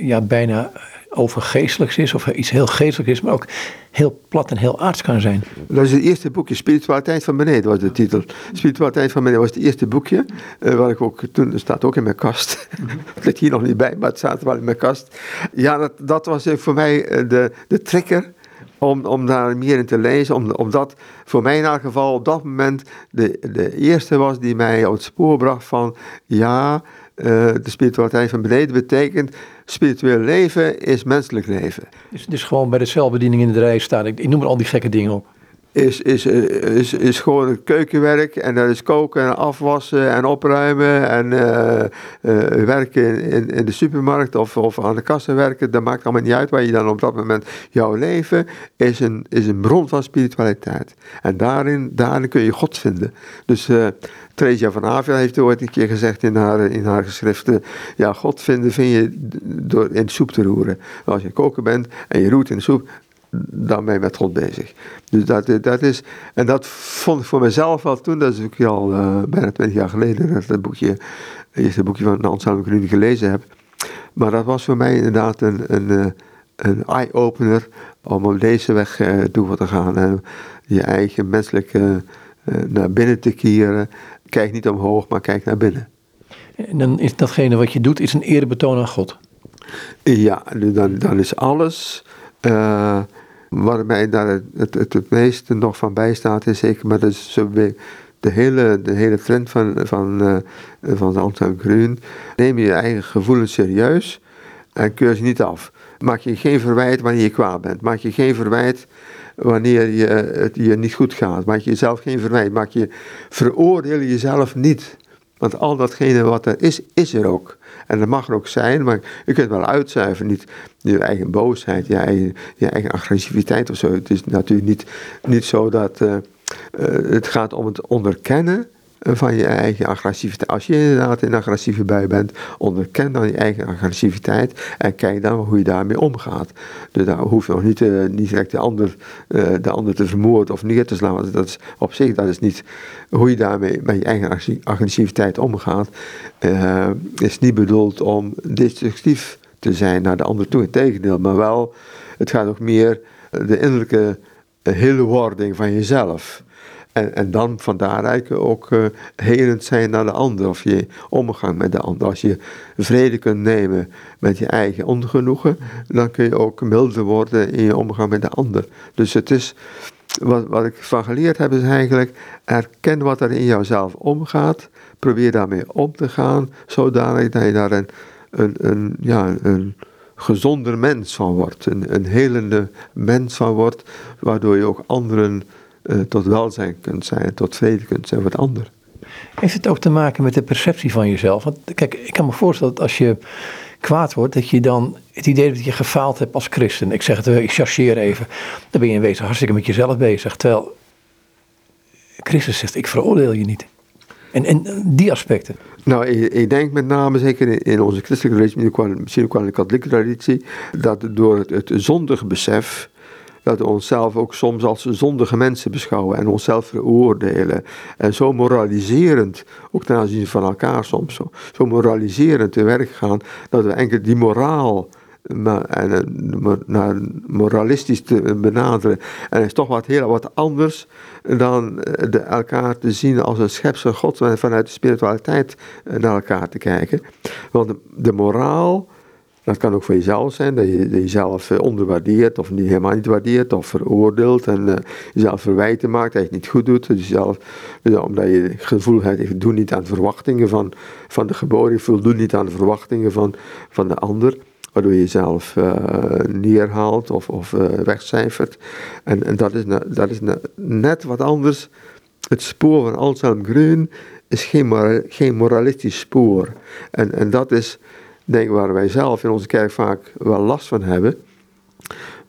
ja, bijna over geestelijks is, of iets heel geestelijks is, maar ook heel plat en heel aards kan zijn. Dat is het eerste boekje, Spiritualiteit van beneden was de titel. Spiritualiteit van beneden was het eerste boekje, uh, waar ik ook, toen staat ook in mijn kast, het ligt hier nog niet bij, maar het staat wel in mijn kast. Ja, dat, dat was voor mij eh, de, de trigger om, om daar meer in te lezen, om, omdat voor mij in elk geval op dat moment de, de eerste was die mij op het spoor bracht van, ja, uh, de spiritualiteit van beneden betekent spiritueel leven is menselijk leven. Dus, dus gewoon bij de celbediening in de rij staan, ik, ik noem er al die gekke dingen op. Is, is, is, is gewoon het keukenwerk en dat is koken en afwassen en opruimen en uh, uh, werken in, in de supermarkt of, of aan de kassen werken. Dat maakt allemaal niet uit waar je dan op dat moment jouw leven is een, is een bron van spiritualiteit. En daarin, daarin kun je God vinden. Dus uh, Theresia van Avila heeft ooit een keer gezegd in haar, in haar geschriften: Ja, God vinden vind je door in de soep te roeren. Als je koken bent en je roert in de soep, dan ben je met God bezig. Dus dat, dat is, en dat vond ik voor mezelf wel toen, dat is ook al uh, bijna twintig jaar geleden, dat dat boekje, het eerste boekje van Anselm Grun gelezen heb. Maar dat was voor mij inderdaad een, een, eh, een eye-opener om op deze weg uh, toe te gaan. En je eigen menselijke naar binnen te keren. Kijk niet omhoog, maar kijk naar binnen. En dan is datgene wat je doet, is een erebetoon aan God. Ja, dan, dan is alles uh, waar mij daar het, het, het, het, meeste nog van bijstaat, is zeker, maar dat is de hele, de hele trend van, van, uh, van Anton Grun. Neem je eigen gevoelens serieus en keur ze niet af. Maak je geen verwijt wanneer je kwaad bent. Maak je geen verwijt wanneer je, het je niet goed gaat. Maak je jezelf geen verwijt. Maak je, veroordeel jezelf niet. Want al datgene wat er is, is er ook. En dat mag er ook zijn, maar je kunt wel uitzuiveren. Niet je eigen boosheid, je eigen, je eigen agressiviteit of zo. Het is natuurlijk niet, niet zo dat uh, uh, het gaat om het onderkennen van je eigen agressiviteit. Als je inderdaad in een agressieve bui bent, onderken dan je eigen agressiviteit en kijk dan hoe je daarmee omgaat. Dus daar hoef je nog niet, uh, niet direct de ander, uh, de ander te vermoorden of neer te slaan. Want dat is, op zich dat is niet hoe je daarmee met je eigen agressiviteit omgaat. Uh, is niet bedoeld om destructief te zijn naar de ander toe. Integendeel, maar wel, het gaat ook meer de innerlijke hele wording van jezelf. En, dan van daaruit ook uh, helend zijn naar de ander, of je omgang met de ander. Als je vrede kunt nemen met je eigen ongenoegen, dan kun je ook milder worden in je omgang met de ander. Dus het is, wat, wat ik van geleerd heb, is eigenlijk erken wat er in jouzelf omgaat, probeer daarmee om te gaan, zodanig dat je daar een, een, een, ja, een gezonder mens van wordt, een, een helende mens van wordt, waardoor je ook anderen uh, tot welzijn kunt zijn, tot vrede kunt zijn de ander. Heeft het ook te maken met de perceptie van jezelf? Want kijk, ik kan me voorstellen dat als je kwaad wordt, dat je dan het idee hebt dat je gefaald hebt als christen. Ik zeg het, ik chargeer even. Dan ben je in wezen hartstikke met jezelf bezig. Terwijl Christus zegt, ik veroordeel je niet. En, en die aspecten. Nou, ik, ik, denk met name, zeker in onze christelijke traditie, misschien ook wel in de katholieke traditie, dat door het, het zondige besef dat we onszelf ook soms als zondige mensen beschouwen en onszelf veroordelen. En zo moraliserend, ook ten aanzien van elkaar soms, zo, zo moraliserend te werk gaan, dat we enkel die moraal en, eh, naar moralistisch te benaderen. En het is toch wat heel wat anders dan eh, de, elkaar te zien als een schepsel God en vanuit de spiritualiteit eh, naar elkaar te kijken. Want de, de moraal dat kan ook voor jezelf zijn, dat je, jezelf eh, onderwaardeert of niet, helemaal niet waardeert of veroordeelt en uh, jezelf verwijten maakt dat je het niet goed doet. Dus jezelf, dus omdat je het gevoel ik doe niet aan verwachtingen van, van de geboren, ik voldoe niet aan de verwachtingen van, van de ander. Waardoor je jezelf uh, neerhaalt of, of uh, wegcijfert. En, en dat is, dat is net wat anders. Het spoor van Anselm Grün is geen, geen moralistisch spoor. En, en dat is denk waar wij zelf in onze kerk vaak wel last van hebben.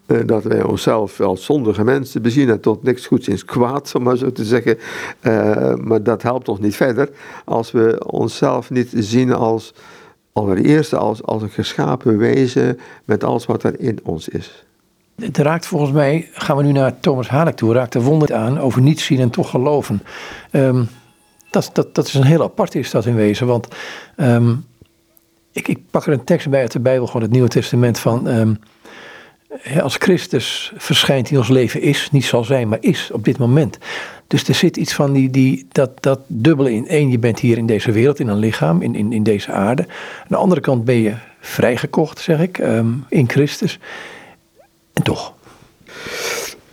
Uh, dat wij onszelf als zondige mensen bezien en tot niks goeds is kwaad, om maar zo te zeggen. Uh, maar dat helpt ons niet verder als we onszelf niet zien als allereerst als, als een geschapen wezen met alles wat er in ons is. Het raakt volgens mij, gaan we nu naar Thomas Halek toe, raakt de wonder aan over niet zien en toch geloven. Um, dat, dat, dat is een heel apart is dat in wezen, want um, ik, pak er een tekst bij uit de Bijbel, gewoon het Nieuwe Testament van. Um, als Christus verschijnt die ons leven is, niet zal zijn, maar is op dit moment. Dus er zit iets van die, die, dat, dat dubbele in. Eén, je bent hier in deze wereld, in een lichaam, in, in, in deze aarde. Aan de andere kant ben je vrijgekocht, zeg ik, um, in Christus. En toch.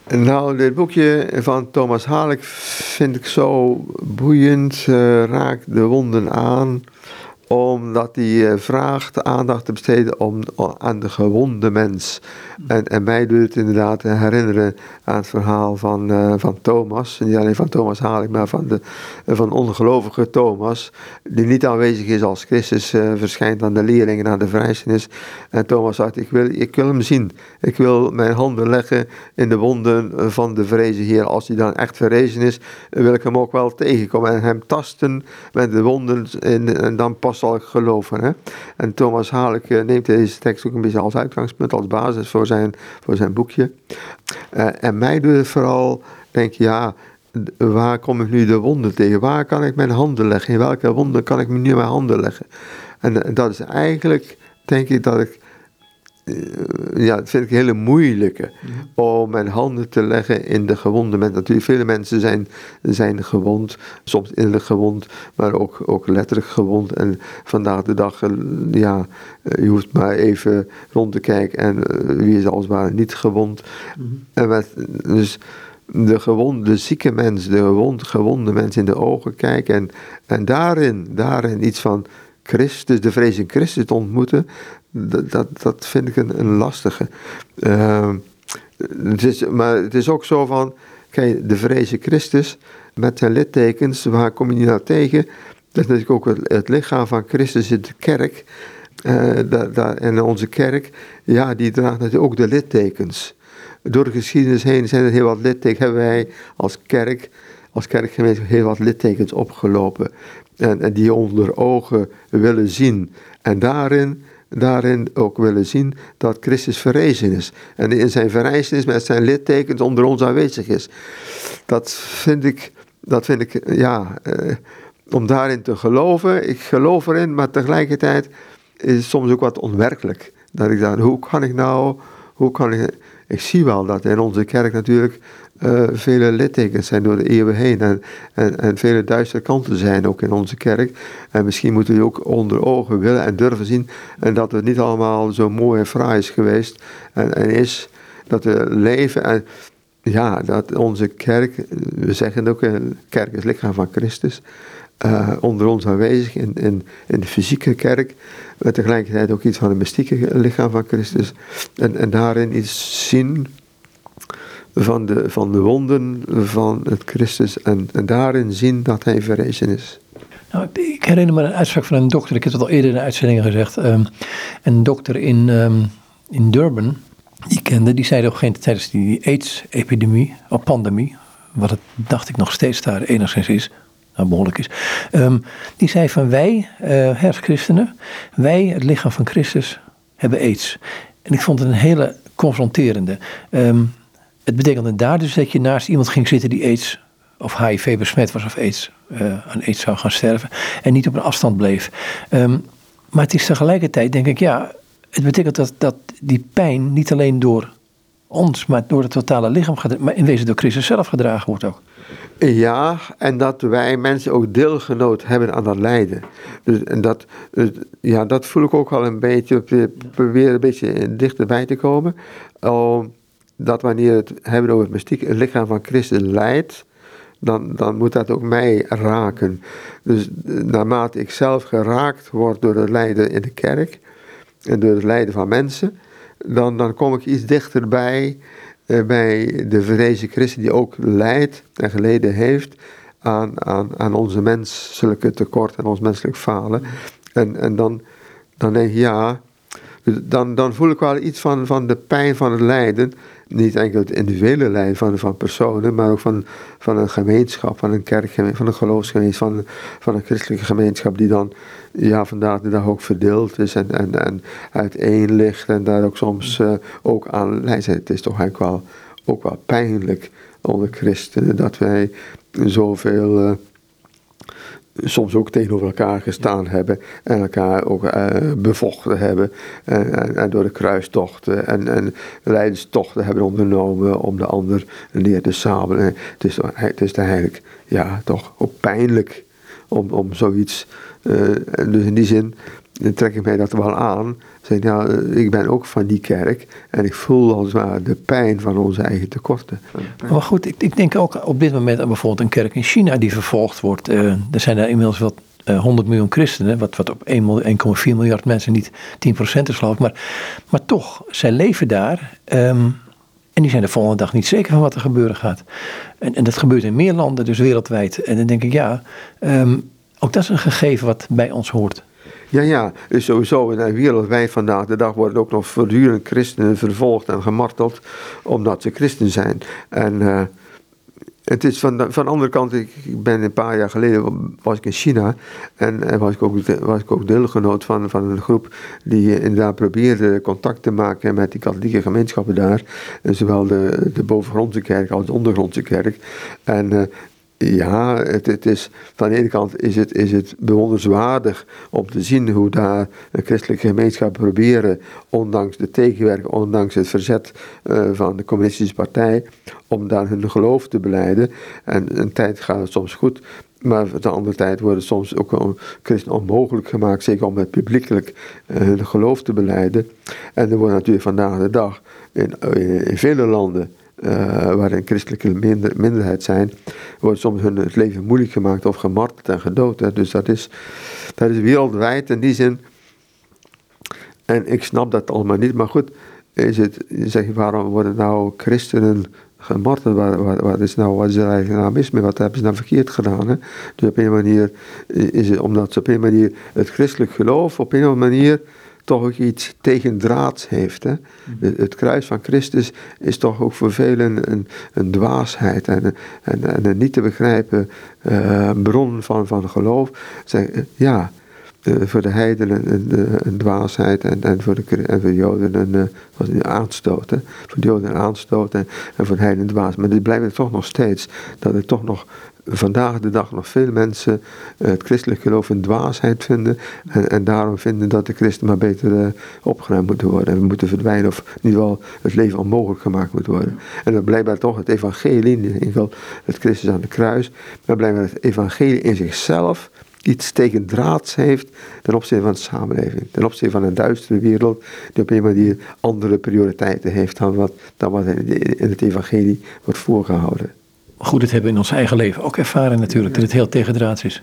Nou, dit boekje van Thomas Halek vind ik zo boeiend, uh, raakt de wonden aan omdat hij eh, vraagt aandacht te besteden om, aan de gewonde mens. En, en mij doet het inderdaad herinneren aan het verhaal van, uh, van Thomas. Niet alleen van Thomas Haling, maar van de van ongelovige Thomas. Die niet aanwezig is als Christus uh, verschijnt aan de leerlingen aan de vrijzenis. En Thomas zegt, ik wil, ik wil hem zien. Ik wil mijn handen leggen in de wonden van de vrezen Heer. Als hij dan echt verrezen is, wil ik hem ook wel tegenkomen. En hem tasten met de wonden in, en dan pas zal ik geloven. Hè? En Thomas Halijk uh, neemt deze tekst ook een beetje als uitgangspunt, als basis voor zijn, voor zijn boekje. Uh, en mij doet het vooral, denk ja, waar kom ik nu de wonden tegen? Waar kan ik mijn handen leggen? In welke wonden kan ik nu mijn handen leggen? En, en dat is eigenlijk, denk ik, dat ik eh, ja, dat vind ik een hele moeilijke. Om mijn handen te leggen in de gewonde mensen. Natuurlijk, vele mensen zijn, zijn gewond, soms innerlijk gewond, maar ook, ook letterlijk gewond. En vandaag de dag, eh, ja, eh, je hoeft maar even rond te kijken en wie is als het ware niet gewond. Mhm. En met, dus de gewonde, de zieke mens, de gewond, gewonde mens in de ogen kijken en, en daarin, daarin iets van Christus, de vrees in Christus te ontmoeten, dat, dat, vind ik een, een lastige. Uh, het is, maar het is ook zo van, kijk, de in Christus met zijn littekens, waar kom je naar tegen? Dat is natuurlijk ook het, lichaam van Christus in de kerk. Uh, da, da, en onze kerk, ja, die draagt natuurlijk ook de littekens. Door de geschiedenis heen zijn er heel wat littekens. Hebben wij als kerk als kerkgemeenschap heel wat littekens opgelopen. En, en die onder ogen willen zien. En daarin, daarin ook willen zien dat Christus verrezen is. En in zijn verrijzenis met zijn littekens onder ons aanwezig is. Dat vind ik, dat vind ik ja, eh, om daarin te geloven. Ik geloof erin, maar tegelijkertijd is het soms ook wat onwerkelijk. Dat ik dan, hoe kan ik nou, hoe kan ik, ik zie wel dat in onze kerk natuurlijk uh, vele littekens zijn door de eeuwen heen. En, en, en vele duistere kanten zijn ook in onze kerk. En misschien moeten we ook onder ogen willen en durven zien. En dat het niet allemaal zo mooi en fraai is geweest. En, en is dat we leven. En ja, dat onze kerk, we zeggen ook, kerk is lichaam van Christus. Uh, onder ons aanwezig in, in, in de fysieke kerk, maar tegelijkertijd ook iets van het mystieke lichaam van Christus. En, en daarin iets zien van de, van de wonden van het Christus en, en daarin zien dat hij verrezen is. Nou, ik herinner me een uitspraak van een dokter, ik heb het al eerder in de uitzendingen gezegd. Um, een dokter in, um, in Durban, die kende, die zei op een tijdens die AIDS-epidemie, of pandemie, wat het dacht ik nog steeds daar enigszins is, nou behoorlijk is. Um, die zei van wij, uh, herfstchristenen, wij, het lichaam van Christus, hebben AIDS. En ik vond het een hele confronterende. Um, het betekende daar dus dat je naast iemand ging zitten die aids of HIV besmet was of aids, uh, aan aids zou gaan sterven en niet op een afstand bleef. Um, maar het is tegelijkertijd, denk ik, ja, het betekent dat, dat die pijn niet alleen door ons, maar door het totale lichaam, maar in wezen door Christus zelf gedragen wordt ook. Ja, en dat wij mensen ook deelgenoot hebben aan dat lijden. Dus, en dat, ja, dat voel ik ook al een beetje, probeer een beetje dichterbij te komen. Um, dat wanneer het hebben over het mystiek, het lichaam van Christus leidt, dan, dan moet dat ook mij raken. Dus naarmate ik zelf geraakt word door het lijden in de kerk en door het lijden van mensen, dan, dan kom ik iets dichterbij eh, bij de verrezen Christus die ook lijdt en geleden heeft aan, aan, aan onze menselijke tekort en ons menselijk falen. En, en dan, dan denk ik, ja, dan, dan voel ik wel iets van, van de pijn van het lijden niet enkel het individuele lijden van, van personen, maar ook van, van een gemeenschap, van een kerkgemeenschap, van een geloofsgemeenschap, van, van een christelijke gemeenschap die dan ja, vandaag de dag ook verdeeld is en, en, en uiteen ligt en daar ook soms uh, ook aan leidt. Het is toch eigenlijk wel, ook wel pijnlijk onder christenen dat wij zoveel... Uh, soms ook tegenover elkaar gestaan hebben en elkaar ook uh, bevochten hebben en, en, door de kruistochten en, en hebben ondernomen om de ander neer te sabelen. Het is, het is eigenlijk ja, toch ook pijnlijk om, om zoiets, uh, dus in die zin trek ik mij dat wel aan Zeg, ja, ik ben ook van die kerk en ik voel als het ware de pijn van onze eigen tekorten. Maar goed, ik, ik denk ook op dit moment aan bijvoorbeeld een kerk in China die vervolgd wordt. Uh, er zijn daar inmiddels wel uh, 100 miljoen christenen, wat, wat op 1,4 miljard mensen niet 10% is geloof ik. Maar, maar toch, zij leven daar um, en die zijn de volgende dag niet zeker van wat er gebeuren gaat. En, en dat gebeurt in meer landen, dus wereldwijd. En dan denk ik, ja, um, ook dat is een gegeven wat bij ons hoort. Ja, ja, sowieso de wereldwijd vandaag de dag worden ook nog voortdurend christenen vervolgd en gemarteld omdat ze christen zijn. En uh, het is van de, van de andere kant, ik, ben een paar jaar geleden was ik in China en, en was, ik ook, was ik ook deelgenoot van, van een groep die inderdaad probeerde contact te maken met die katholieke gemeenschappen daar. En zowel de, de bovengrondse kerk als de ondergrondse kerk. En uh, ja, het, is, van de ene kant is het, is het om te zien hoe daar een christelijke gemeenschap proberen, ondanks de tegenwerking, ondanks het verzet uh, van de communistische partij, om daar hun geloof te beleiden. En een tijd gaat het soms goed, maar de andere tijd wordt het soms ook christen onmogelijk gemaakt, zeker om het publiekelijk uh, hun geloof te beleiden. En er wordt natuurlijk vandaag de dag in, in vele landen uh, waarin christelijke minder, minderheid zijn, wordt soms hun het leven moeilijk gemaakt of gemarteld en gedood. Hè. Dus dat is, dat is wereldwijd in die zin. En ik snap dat allemaal niet, maar goed, is het, zeg, waarom worden nou christenen gemarteld? Wat, is nou, wat is er eigenlijk nou mis mee? Wat hebben ze nou verkeerd gedaan? Hè? Dus op een manier is het omdat ze op een manier het christelijk geloof op een manier toch ook iets tegendraads heeft. Hè? Het, kruis van Christus is toch ook voor velen een, een dwaasheid en, en, en een niet te begrijpen uh, bron van, van geloof. Zeg, ja, voor de heidenen een, een, dwaasheid en, en, voor de, en voor de Joden een, een aanstoot. Hè? Voor de Joden een aanstoot en, en voor de heidenen dwaas. Maar dit blijft toch nog steeds dat er toch nog vandaag de dag nog veel mensen uh, het christelijk geloof een dwaasheid vinden. En, en daarom vinden dat de christen maar beter uh, opgeruimd moeten worden. En moeten verdwijnen of niet wel het leven onmogelijk gemaakt moet worden. En dan blijkbaar toch het evangelie, in geval het Christus aan de kruis. Maar blijkbaar het evangelie in zichzelf iets tegen draads heeft ten opzichte van de samenleving. Ten opzichte van een duistere wereld die op een manier andere prioriteiten heeft dan wat, dan wat in het evangelie wordt voorgehouden. Goed, het hebben in ons eigen leven ook ervaren natuurlijk, dat het heel tegendraads is.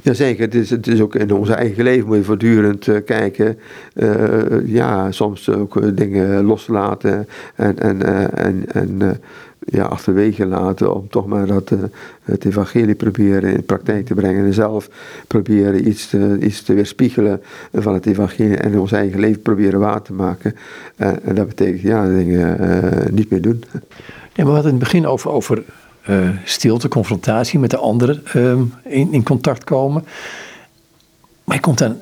Jazeker, het is, het is ook in ons eigen leven moet je voortdurend uh, kijken. Uh, ja, soms ook uh, dingen loslaten en, en, en, en ja, achterwege laten om toch maar dat, het evangelie proberen in praktijk te brengen en zelf proberen iets te, iets te weerspiegelen van het evangelie en ons eigen leven proberen waar te maken. en dat betekent ja, dingen niet meer doen. Ja, maar we hadden in het begin over, over uh, stilte, confrontatie met de anderen ehm, in, in contact komen. Maar je komt dan,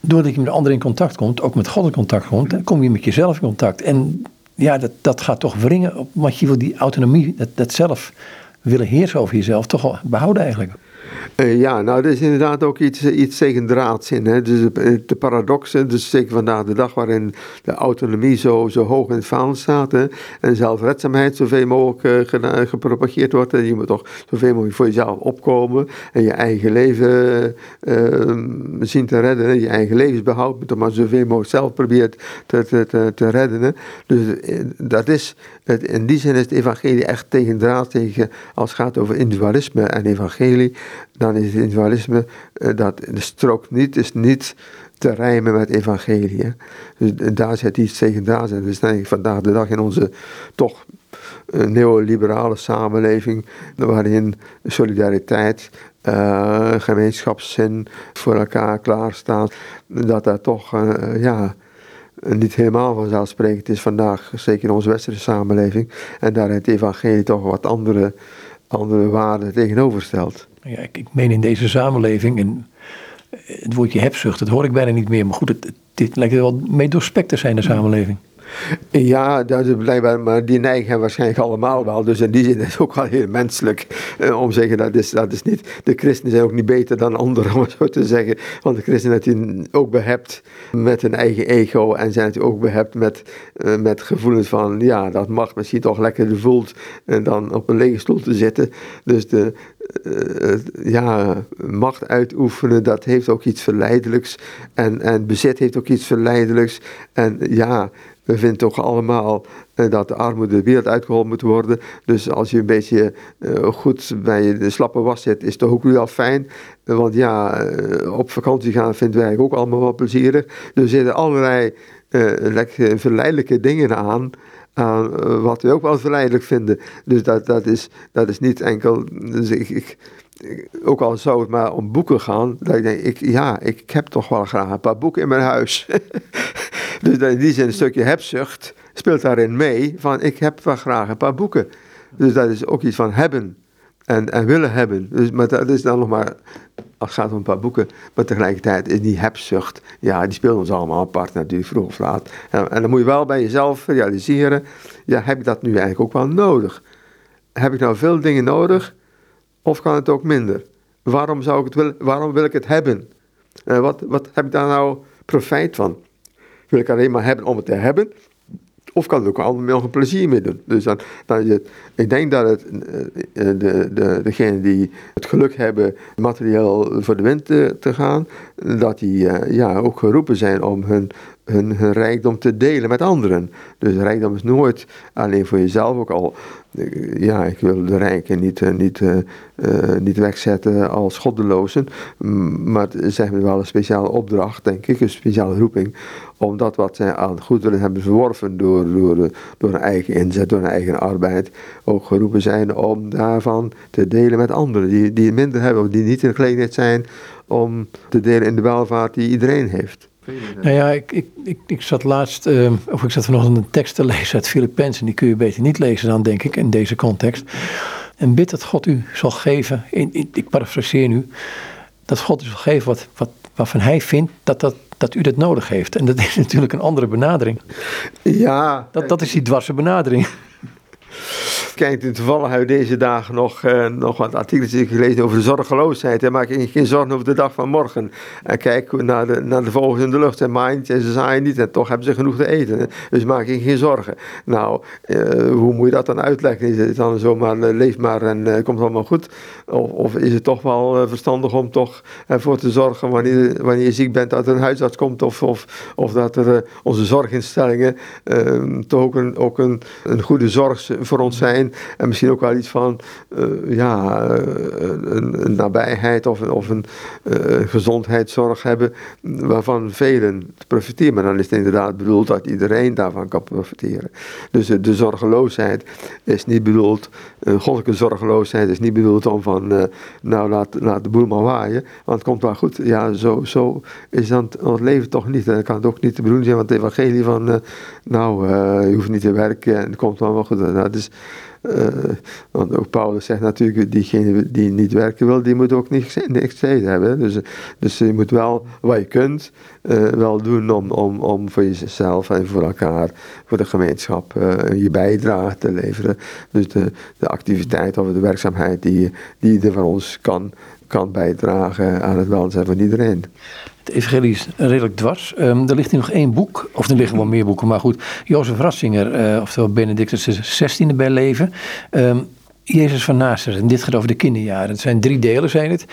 doordat je met de ander in contact komt, ook met God in contact komt, dan kom je met jezelf in contact. En ja, dat, dat gaat toch wringen wat je wil, die autonomie, dat, dat zelf willen heersen over jezelf, toch behouden eigenlijk. Uh, ja, nou, er is inderdaad ook iets, iets tegen in. Hè? Dus de paradoxen, dus zeker vandaag de dag waarin de autonomie zo, zo hoog in het vaandel staat hè? en zelfredzaamheid zoveel mogelijk uh, gepropageerd wordt. En je moet toch zoveel mogelijk voor jezelf opkomen en je eigen leven uh, zien te redden. Hè? Je eigen levensbehoud maar zoveel mogelijk zelf proberen te, te, te, te redden. Hè? Dus dat is, het, in die zin is het evangelie echt tegen draad tegen, als het gaat over individualisme en evangelie dan is het individualisme, uh, dat de strook niet, is niet te rijmen met evangelie. Dus daar zit iets tegen daar. zijn. Dus denk vandaag de dag in onze toch uh, neoliberale samenleving, waarin solidariteit, gemeenschapszin voor elkaar klaarstaan, dat dat toch, ja niet helemaal vanzelfsprekend is vandaag, zeker in onze westerse samenleving. En daar het evangelie toch wat andere, andere waarden tegenover stelt. Ja, ik, ik meen in deze samenleving, en het woordje hebzucht, dat hoor ik bijna niet meer. Maar goed, het, dit lijkt er wel mee doorspekt te zijn, de samenleving. Ja, dat is blijkbaar, maar die neigen waarschijnlijk allemaal wel. Dus in die zin is het ook wel heel menselijk eh, om te zeggen dat is, dat is niet. De christenen zijn ook niet beter dan anderen, om het zo te zeggen. Want de christenen zijn ook behept met hun eigen ego en zijn natuurlijk ook behept met, uh, met gevoelens van, ja, dat mag misschien toch lekkerder voelt uh, dan op een lege stoel te zitten. Dus de, uh, ja, macht uitoefenen, dat heeft ook iets verleidelijks. En, en bezit heeft ook iets verleidelijks. En ja, we vinden toch allemaal uh, dat de armoede de wereld uitgeholpen moet worden. Dus als je een beetje uh, goed bij de slappe was zit, is toch ook wel fijn. want ja, op vakantie gaan vinden wij ook allemaal wel plezierig. Dus er zitten allerlei verleidelijke dingen aan aan wat we ook wel verleidelijk vinden. Dus dat, dat, is, dat is niet enkel. Dus ik, ik, ook al zou het maar om boeken gaan, dat ik denk, ik, ja, ik heb toch wel graag een paar boeken in mijn huis. dus in die zin een stukje hebzucht speelt daarin mee, van ik heb wel graag een paar boeken. Dus dat is ook iets van hebben en, en willen hebben. Dus, maar dat is dan nog maar, als het gaat om een paar boeken, maar tegelijkertijd is die hebzucht, ja, die speelt ons allemaal apart natuurlijk, vroeg of laat. En, en dan moet je wel bij jezelf realiseren, ja, heb ik dat nu eigenlijk ook wel nodig? Heb ik nou veel dingen nodig, of kan het ook minder? Waarom zou ik het willen, waarom wil ik het hebben? Uh, wat, wat heb ik daar nou profijt van? Wil ik alleen maar hebben om het te hebben? Of kan het ook allemaal nog een plezier mee doen. Dus dan, dan ik denk dat het, eh, eh, de, de, degenen die het geluk hebben materieel voor de wind te, te gaan, dat die ja, ook geroepen zijn om hun, hun, rijkdom te delen met anderen. Dus rijkdom is nooit alleen voor jezelf, ook al ja, ik wil de rijken niet, uh, niet, uh, niet wegzetten als goddelozen. Maar ze hebben wel een speciale opdracht, denk ik, een speciale roeping. Om dat wat zij aan goederen hebben verworven door, door, door hun eigen inzet, door hun eigen arbeid, ook geroepen zijn om daarvan te delen met anderen die, die het minder hebben, of die niet in gelegenheid zijn om te delen in de welvaart die iedereen heeft. Nou ja, ik, ik, ik, ik zat laatst, uh, of ik zat vanochtend een tekst te lezen uit Filippenzen. Die kun je beter niet lezen dan, denk ik, in deze context. En bid dat God u zal geven, in, in, ik parafraseer nu, dat God u zal geven wat, wat, waarvan hij vindt dat, dat, dat u dat nodig heeft. En dat is natuurlijk een andere benadering. Ja. Dat, dat is die dwarse benadering. Kijk, toevallig heb ik deze dagen nog, uh, nog wat artikels gelezen over de zorgeloosheid. En maak ik geen zorgen over de dag van morgen. En kijk naar de, naar de vogels in de lucht. En maaien en ze zaaien niet. En toch hebben ze genoeg te eten. Dus maak je geen zorgen. Nou, uh, hoe moet je dat dan uitleggen? Is het dan zomaar uh, leef maar en komt allemaal goed? Of, of, is het toch wel verstandig om toch ervoor te zorgen wanneer, wanneer je ziek bent dat er een huisarts komt? Of, of, of dat er onze zorginstellingen ehm, toch ook, een, ook een, een goede zorg voor ons zijn? En misschien ook wel iets van uh, ja, uh, een, een, nabijheid of, een, of een uh, gezondheidszorg hebben waarvan velen profiteren. Maar dan is het inderdaad bedoeld dat iedereen daarvan kan profiteren. Dus de zorgeloosheid is niet bedoeld, goddelijke zorgeloosheid is niet bedoeld om van nou laat, laat de boel maar waaien, want het komt wel goed. Ja, zo, zo is dan het leven toch niet. En dat kan het ook niet de bedoeling zijn, want het evangelie van nou, je hoeft niet te werken en het komt wel wel goed. Nou, is uh, want ook Paulus zegt natuurlijk, diegene die niet werken wil, die moet ook niks, niks tijd hebben. Dus, dus je moet wel wat je kunt, uh, wel doen om, om, om voor jezelf en voor elkaar, voor de gemeenschap, uh, je bijdrage te leveren. Dus de, de activiteit of de werkzaamheid die, die er van ons kan, kan bijdragen aan het welzijn van iedereen. Het evangelie is redelijk dwars. Um, er ligt hier nog één boek, of er liggen wel meer boeken, maar goed. Jozef Ratzinger, uh, oftewel Benedictus XVI bij leven. Um, Jezus van Nazareth, en dit gaat over de kinderjaren. Het zijn drie delen, zijn het.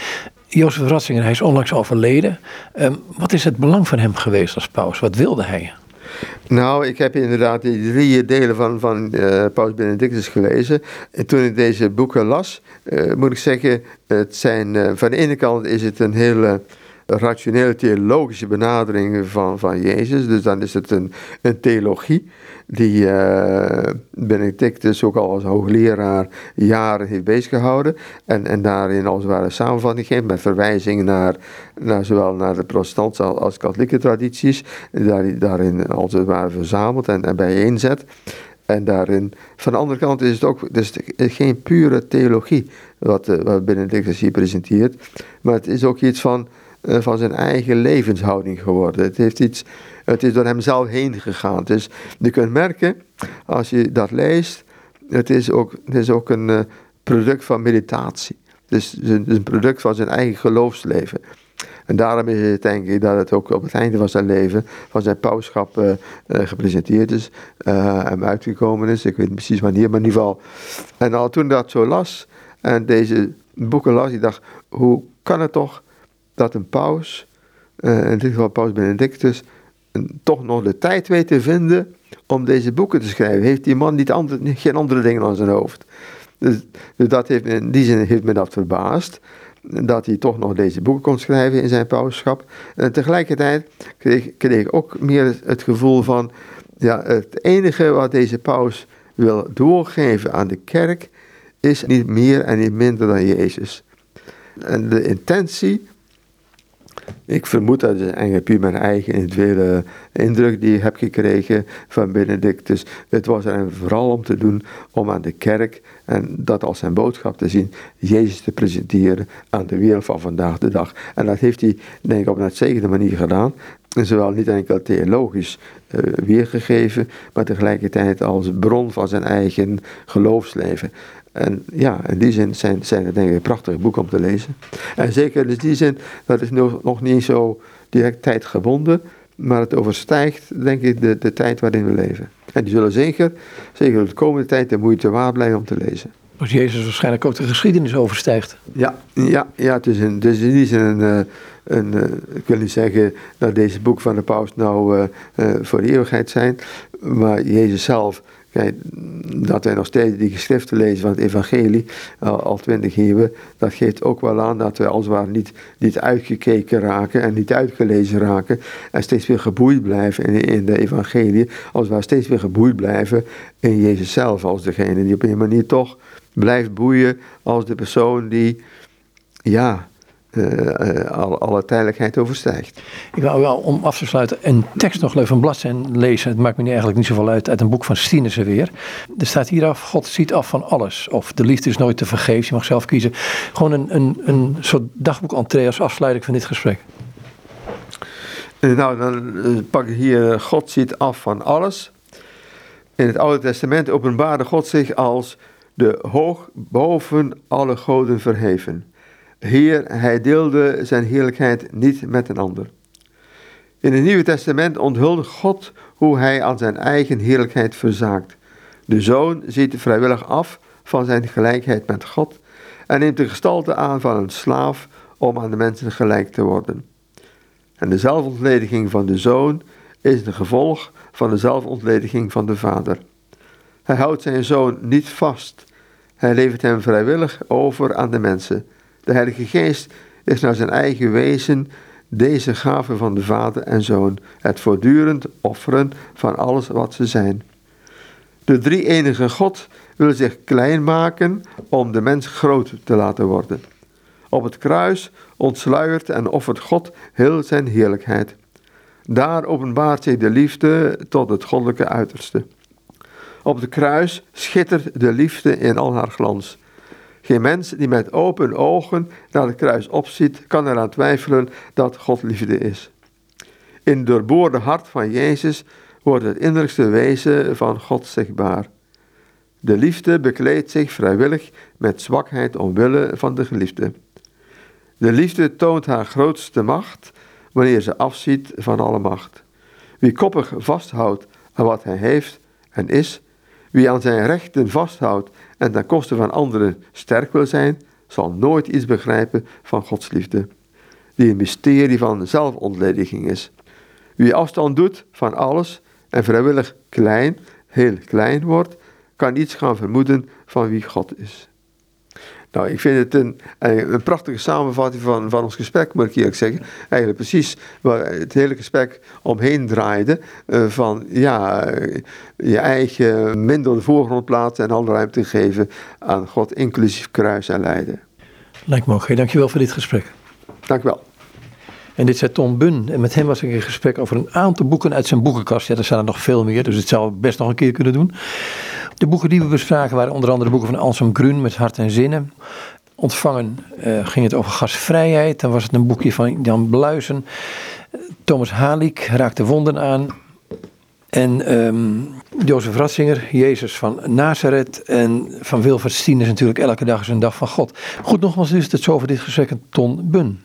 Jozef Ratzinger, hij is onlangs overleden. Um, wat is het belang van hem geweest als paus? Wat wilde hij? Nou, ik heb inderdaad die drie delen van, van uh, Paus Benedictus gelezen. En toen ik deze boeken las, uh, moet ik zeggen, het zijn, van de ene kant is het een hele rationele theologische benadering van, van Jezus. Dus dan is het een, een theologie die uh, Benedictus ook al als hoogleraar jaren heeft beziggehouden. En, en daarin als het ware samenvatting geeft met verwijzingen naar, naar zowel naar de protestantse als, katholieke tradities. Daar, daarin als het ware verzamelt en, en bijeenzet. En daarin, van de andere kant is het ook dus geen pure theologie wat, uh, wat Benedictus hier presenteert. Maar het is ook iets van van zijn eigen levenshouding geworden. Het, heeft iets, het is door hem zelf heen gegaan. Dus je kunt merken, als je dat leest, het is ook, het is ook een uh, product van meditatie. Dus het is een product van zijn eigen geloofsleven. En daarom is het denk ik dat het ook op het einde van zijn leven, van zijn pauschap uh, gepresenteerd is en uitgekomen is. Ik weet niet precies wanneer, maar in ieder geval. En al toen dat zo las en deze boeken las, ik dacht, hoe kan het toch dat een paus, uh, in dit geval paus Benedictus, toch nog de tijd weet te vinden om deze boeken te schrijven. Heeft die man niet andere, geen andere dingen aan zijn hoofd. Dus, dus dat heeft, in die zin heeft me dat verbaasd. Dat hij toch nog deze boeken kon schrijven in zijn pauschap. En tegelijkertijd kreeg, kreeg ik ook meer het gevoel van... Ja, het enige wat deze paus wil doorgeven aan de kerk... is niet meer en niet minder dan Jezus. En de intentie ik vermoed dat het eigenlijk puur mijn eigen individuele indruk die ik heb gekregen van Benedictus. Het was er vooral om te doen om aan de kerk en dat als zijn boodschap te zien, Jezus te presenteren aan de wereld van vandaag de dag. En dat heeft hij denk ik op een uitstekende manier gedaan. Zowel niet enkel theologisch uh, weergegeven, maar tegelijkertijd als bron van zijn eigen geloofsleven. En ja, in die zin zijn, zijn het denk ik prachtige boeken om te lezen. En zeker in die zin, dat is nog, nog niet zo direct tijdgebonden, maar het overstijgt, denk ik, de, de tijd waarin we leven. En die zullen zeker, zeker de komende tijd de moeite waard blijven om te lezen. Als Jezus waarschijnlijk ook de geschiedenis overstijgt. Ja, ja, ja het, is een, is in die zin een, een, een, ik wil niet zeggen dat deze boek van de paus nou uh, uh, voor de eeuwigheid zijn, maar Jezus zelf dat wij nog steeds die geschriften lezen van het evangelie, al, twintig eeuwen, dat geeft ook wel aan dat wij als het ware niet, niet uitgekeken raken en niet uitgelezen raken en steeds weer geboeid blijven in, in de evangelie, als we steeds weer geboeid blijven in Jezus zelf als degene die op een manier toch blijft boeien als de persoon die, ja, alle, alle tijdelijkheid overstijgt. Ik wou wel om af te sluiten een tekst nog even een bladzijde lezen. Het maakt me eigenlijk niet zoveel uit. Uit een boek van Stine weer. Er staat hier af, God ziet af van alles. Of de liefde is nooit te vergeefs, je mag zelf kiezen. Gewoon een, een, een soort dagboek entree als afsluiting van dit gesprek. Nou, dan pak ik hier God ziet af van alles. In het Oude Testament openbaarde God zich als de hoog boven alle goden verheven. Heer, hij deelde zijn heerlijkheid niet met een ander. In het Nieuwe Testament onthulde God hoe hij aan zijn eigen heerlijkheid verzaakt. De Zoon ziet vrijwillig af van zijn gelijkheid met God en neemt de gestalte aan van een slaaf om aan de mensen gelijk te worden. En de zelfontlediging van de Zoon is een gevolg van de zelfontlediging van de Vader. Hij houdt zijn Zoon niet vast. Hij levert hem vrijwillig over aan de mensen. De Heilige Geest is naar zijn eigen wezen deze gave van de Vader en Zoon, het voortdurend offeren van alles wat ze zijn. De drie enige God wil zich klein maken om de mens groot te laten worden. Op het kruis ontsluiert en offert God heel zijn heerlijkheid. Daar openbaart zich de liefde tot het goddelijke uiterste. Op het kruis schittert de liefde in al haar glans. Geen mens die met open ogen naar het kruis opziet, kan eraan twijfelen dat God liefde is. In het doorboorde hart van Jezus wordt het innerlijkste wezen van God zichtbaar. De liefde bekleedt zich vrijwillig met zwakheid omwille van de geliefde. De liefde toont haar grootste macht wanneer ze afziet van alle macht. Wie koppig vasthoudt aan wat hij heeft en is, wie aan zijn rechten vasthoudt en ten koste van anderen sterk wil zijn, zal nooit iets begrijpen van Gods liefde, die een mysterie van zelfontlediging is. Wie afstand doet van alles en vrijwillig klein, heel klein wordt, kan iets gaan vermoeden van wie God is. Nou, ik vind het een, een prachtige samenvatting van, van ons gesprek, moet ik eerlijk zeggen. Eigenlijk precies waar het hele gesprek omheen draaide. Uh, van ja, je eigen minder de voorgrond plaatsen en alle ruimte geven aan God, inclusief kruis en lijden. Lijkt me ook. Dankjewel voor dit gesprek. Dank wel. En dit zei Tom Bun. En met hem was ik in gesprek over een aantal boeken uit zijn boekenkast. Ja, er zijn er nog veel meer, dus het zou best nog een keer kunnen doen. De boeken die we bespraken waren onder andere boeken van Anselm Grun met Hart en Zinnen. Ontvangen uh, ging het over gasvrijheid. Dan was het een boekje van Jan Bluizen. Thomas Halik raakte wonden aan. En um, Jozef Ratzinger, Jezus van Nazareth. En van Wilfred Stien is natuurlijk elke dag is een dag van God. Goed, nogmaals dus het zo over dit gesprek Ton Bun.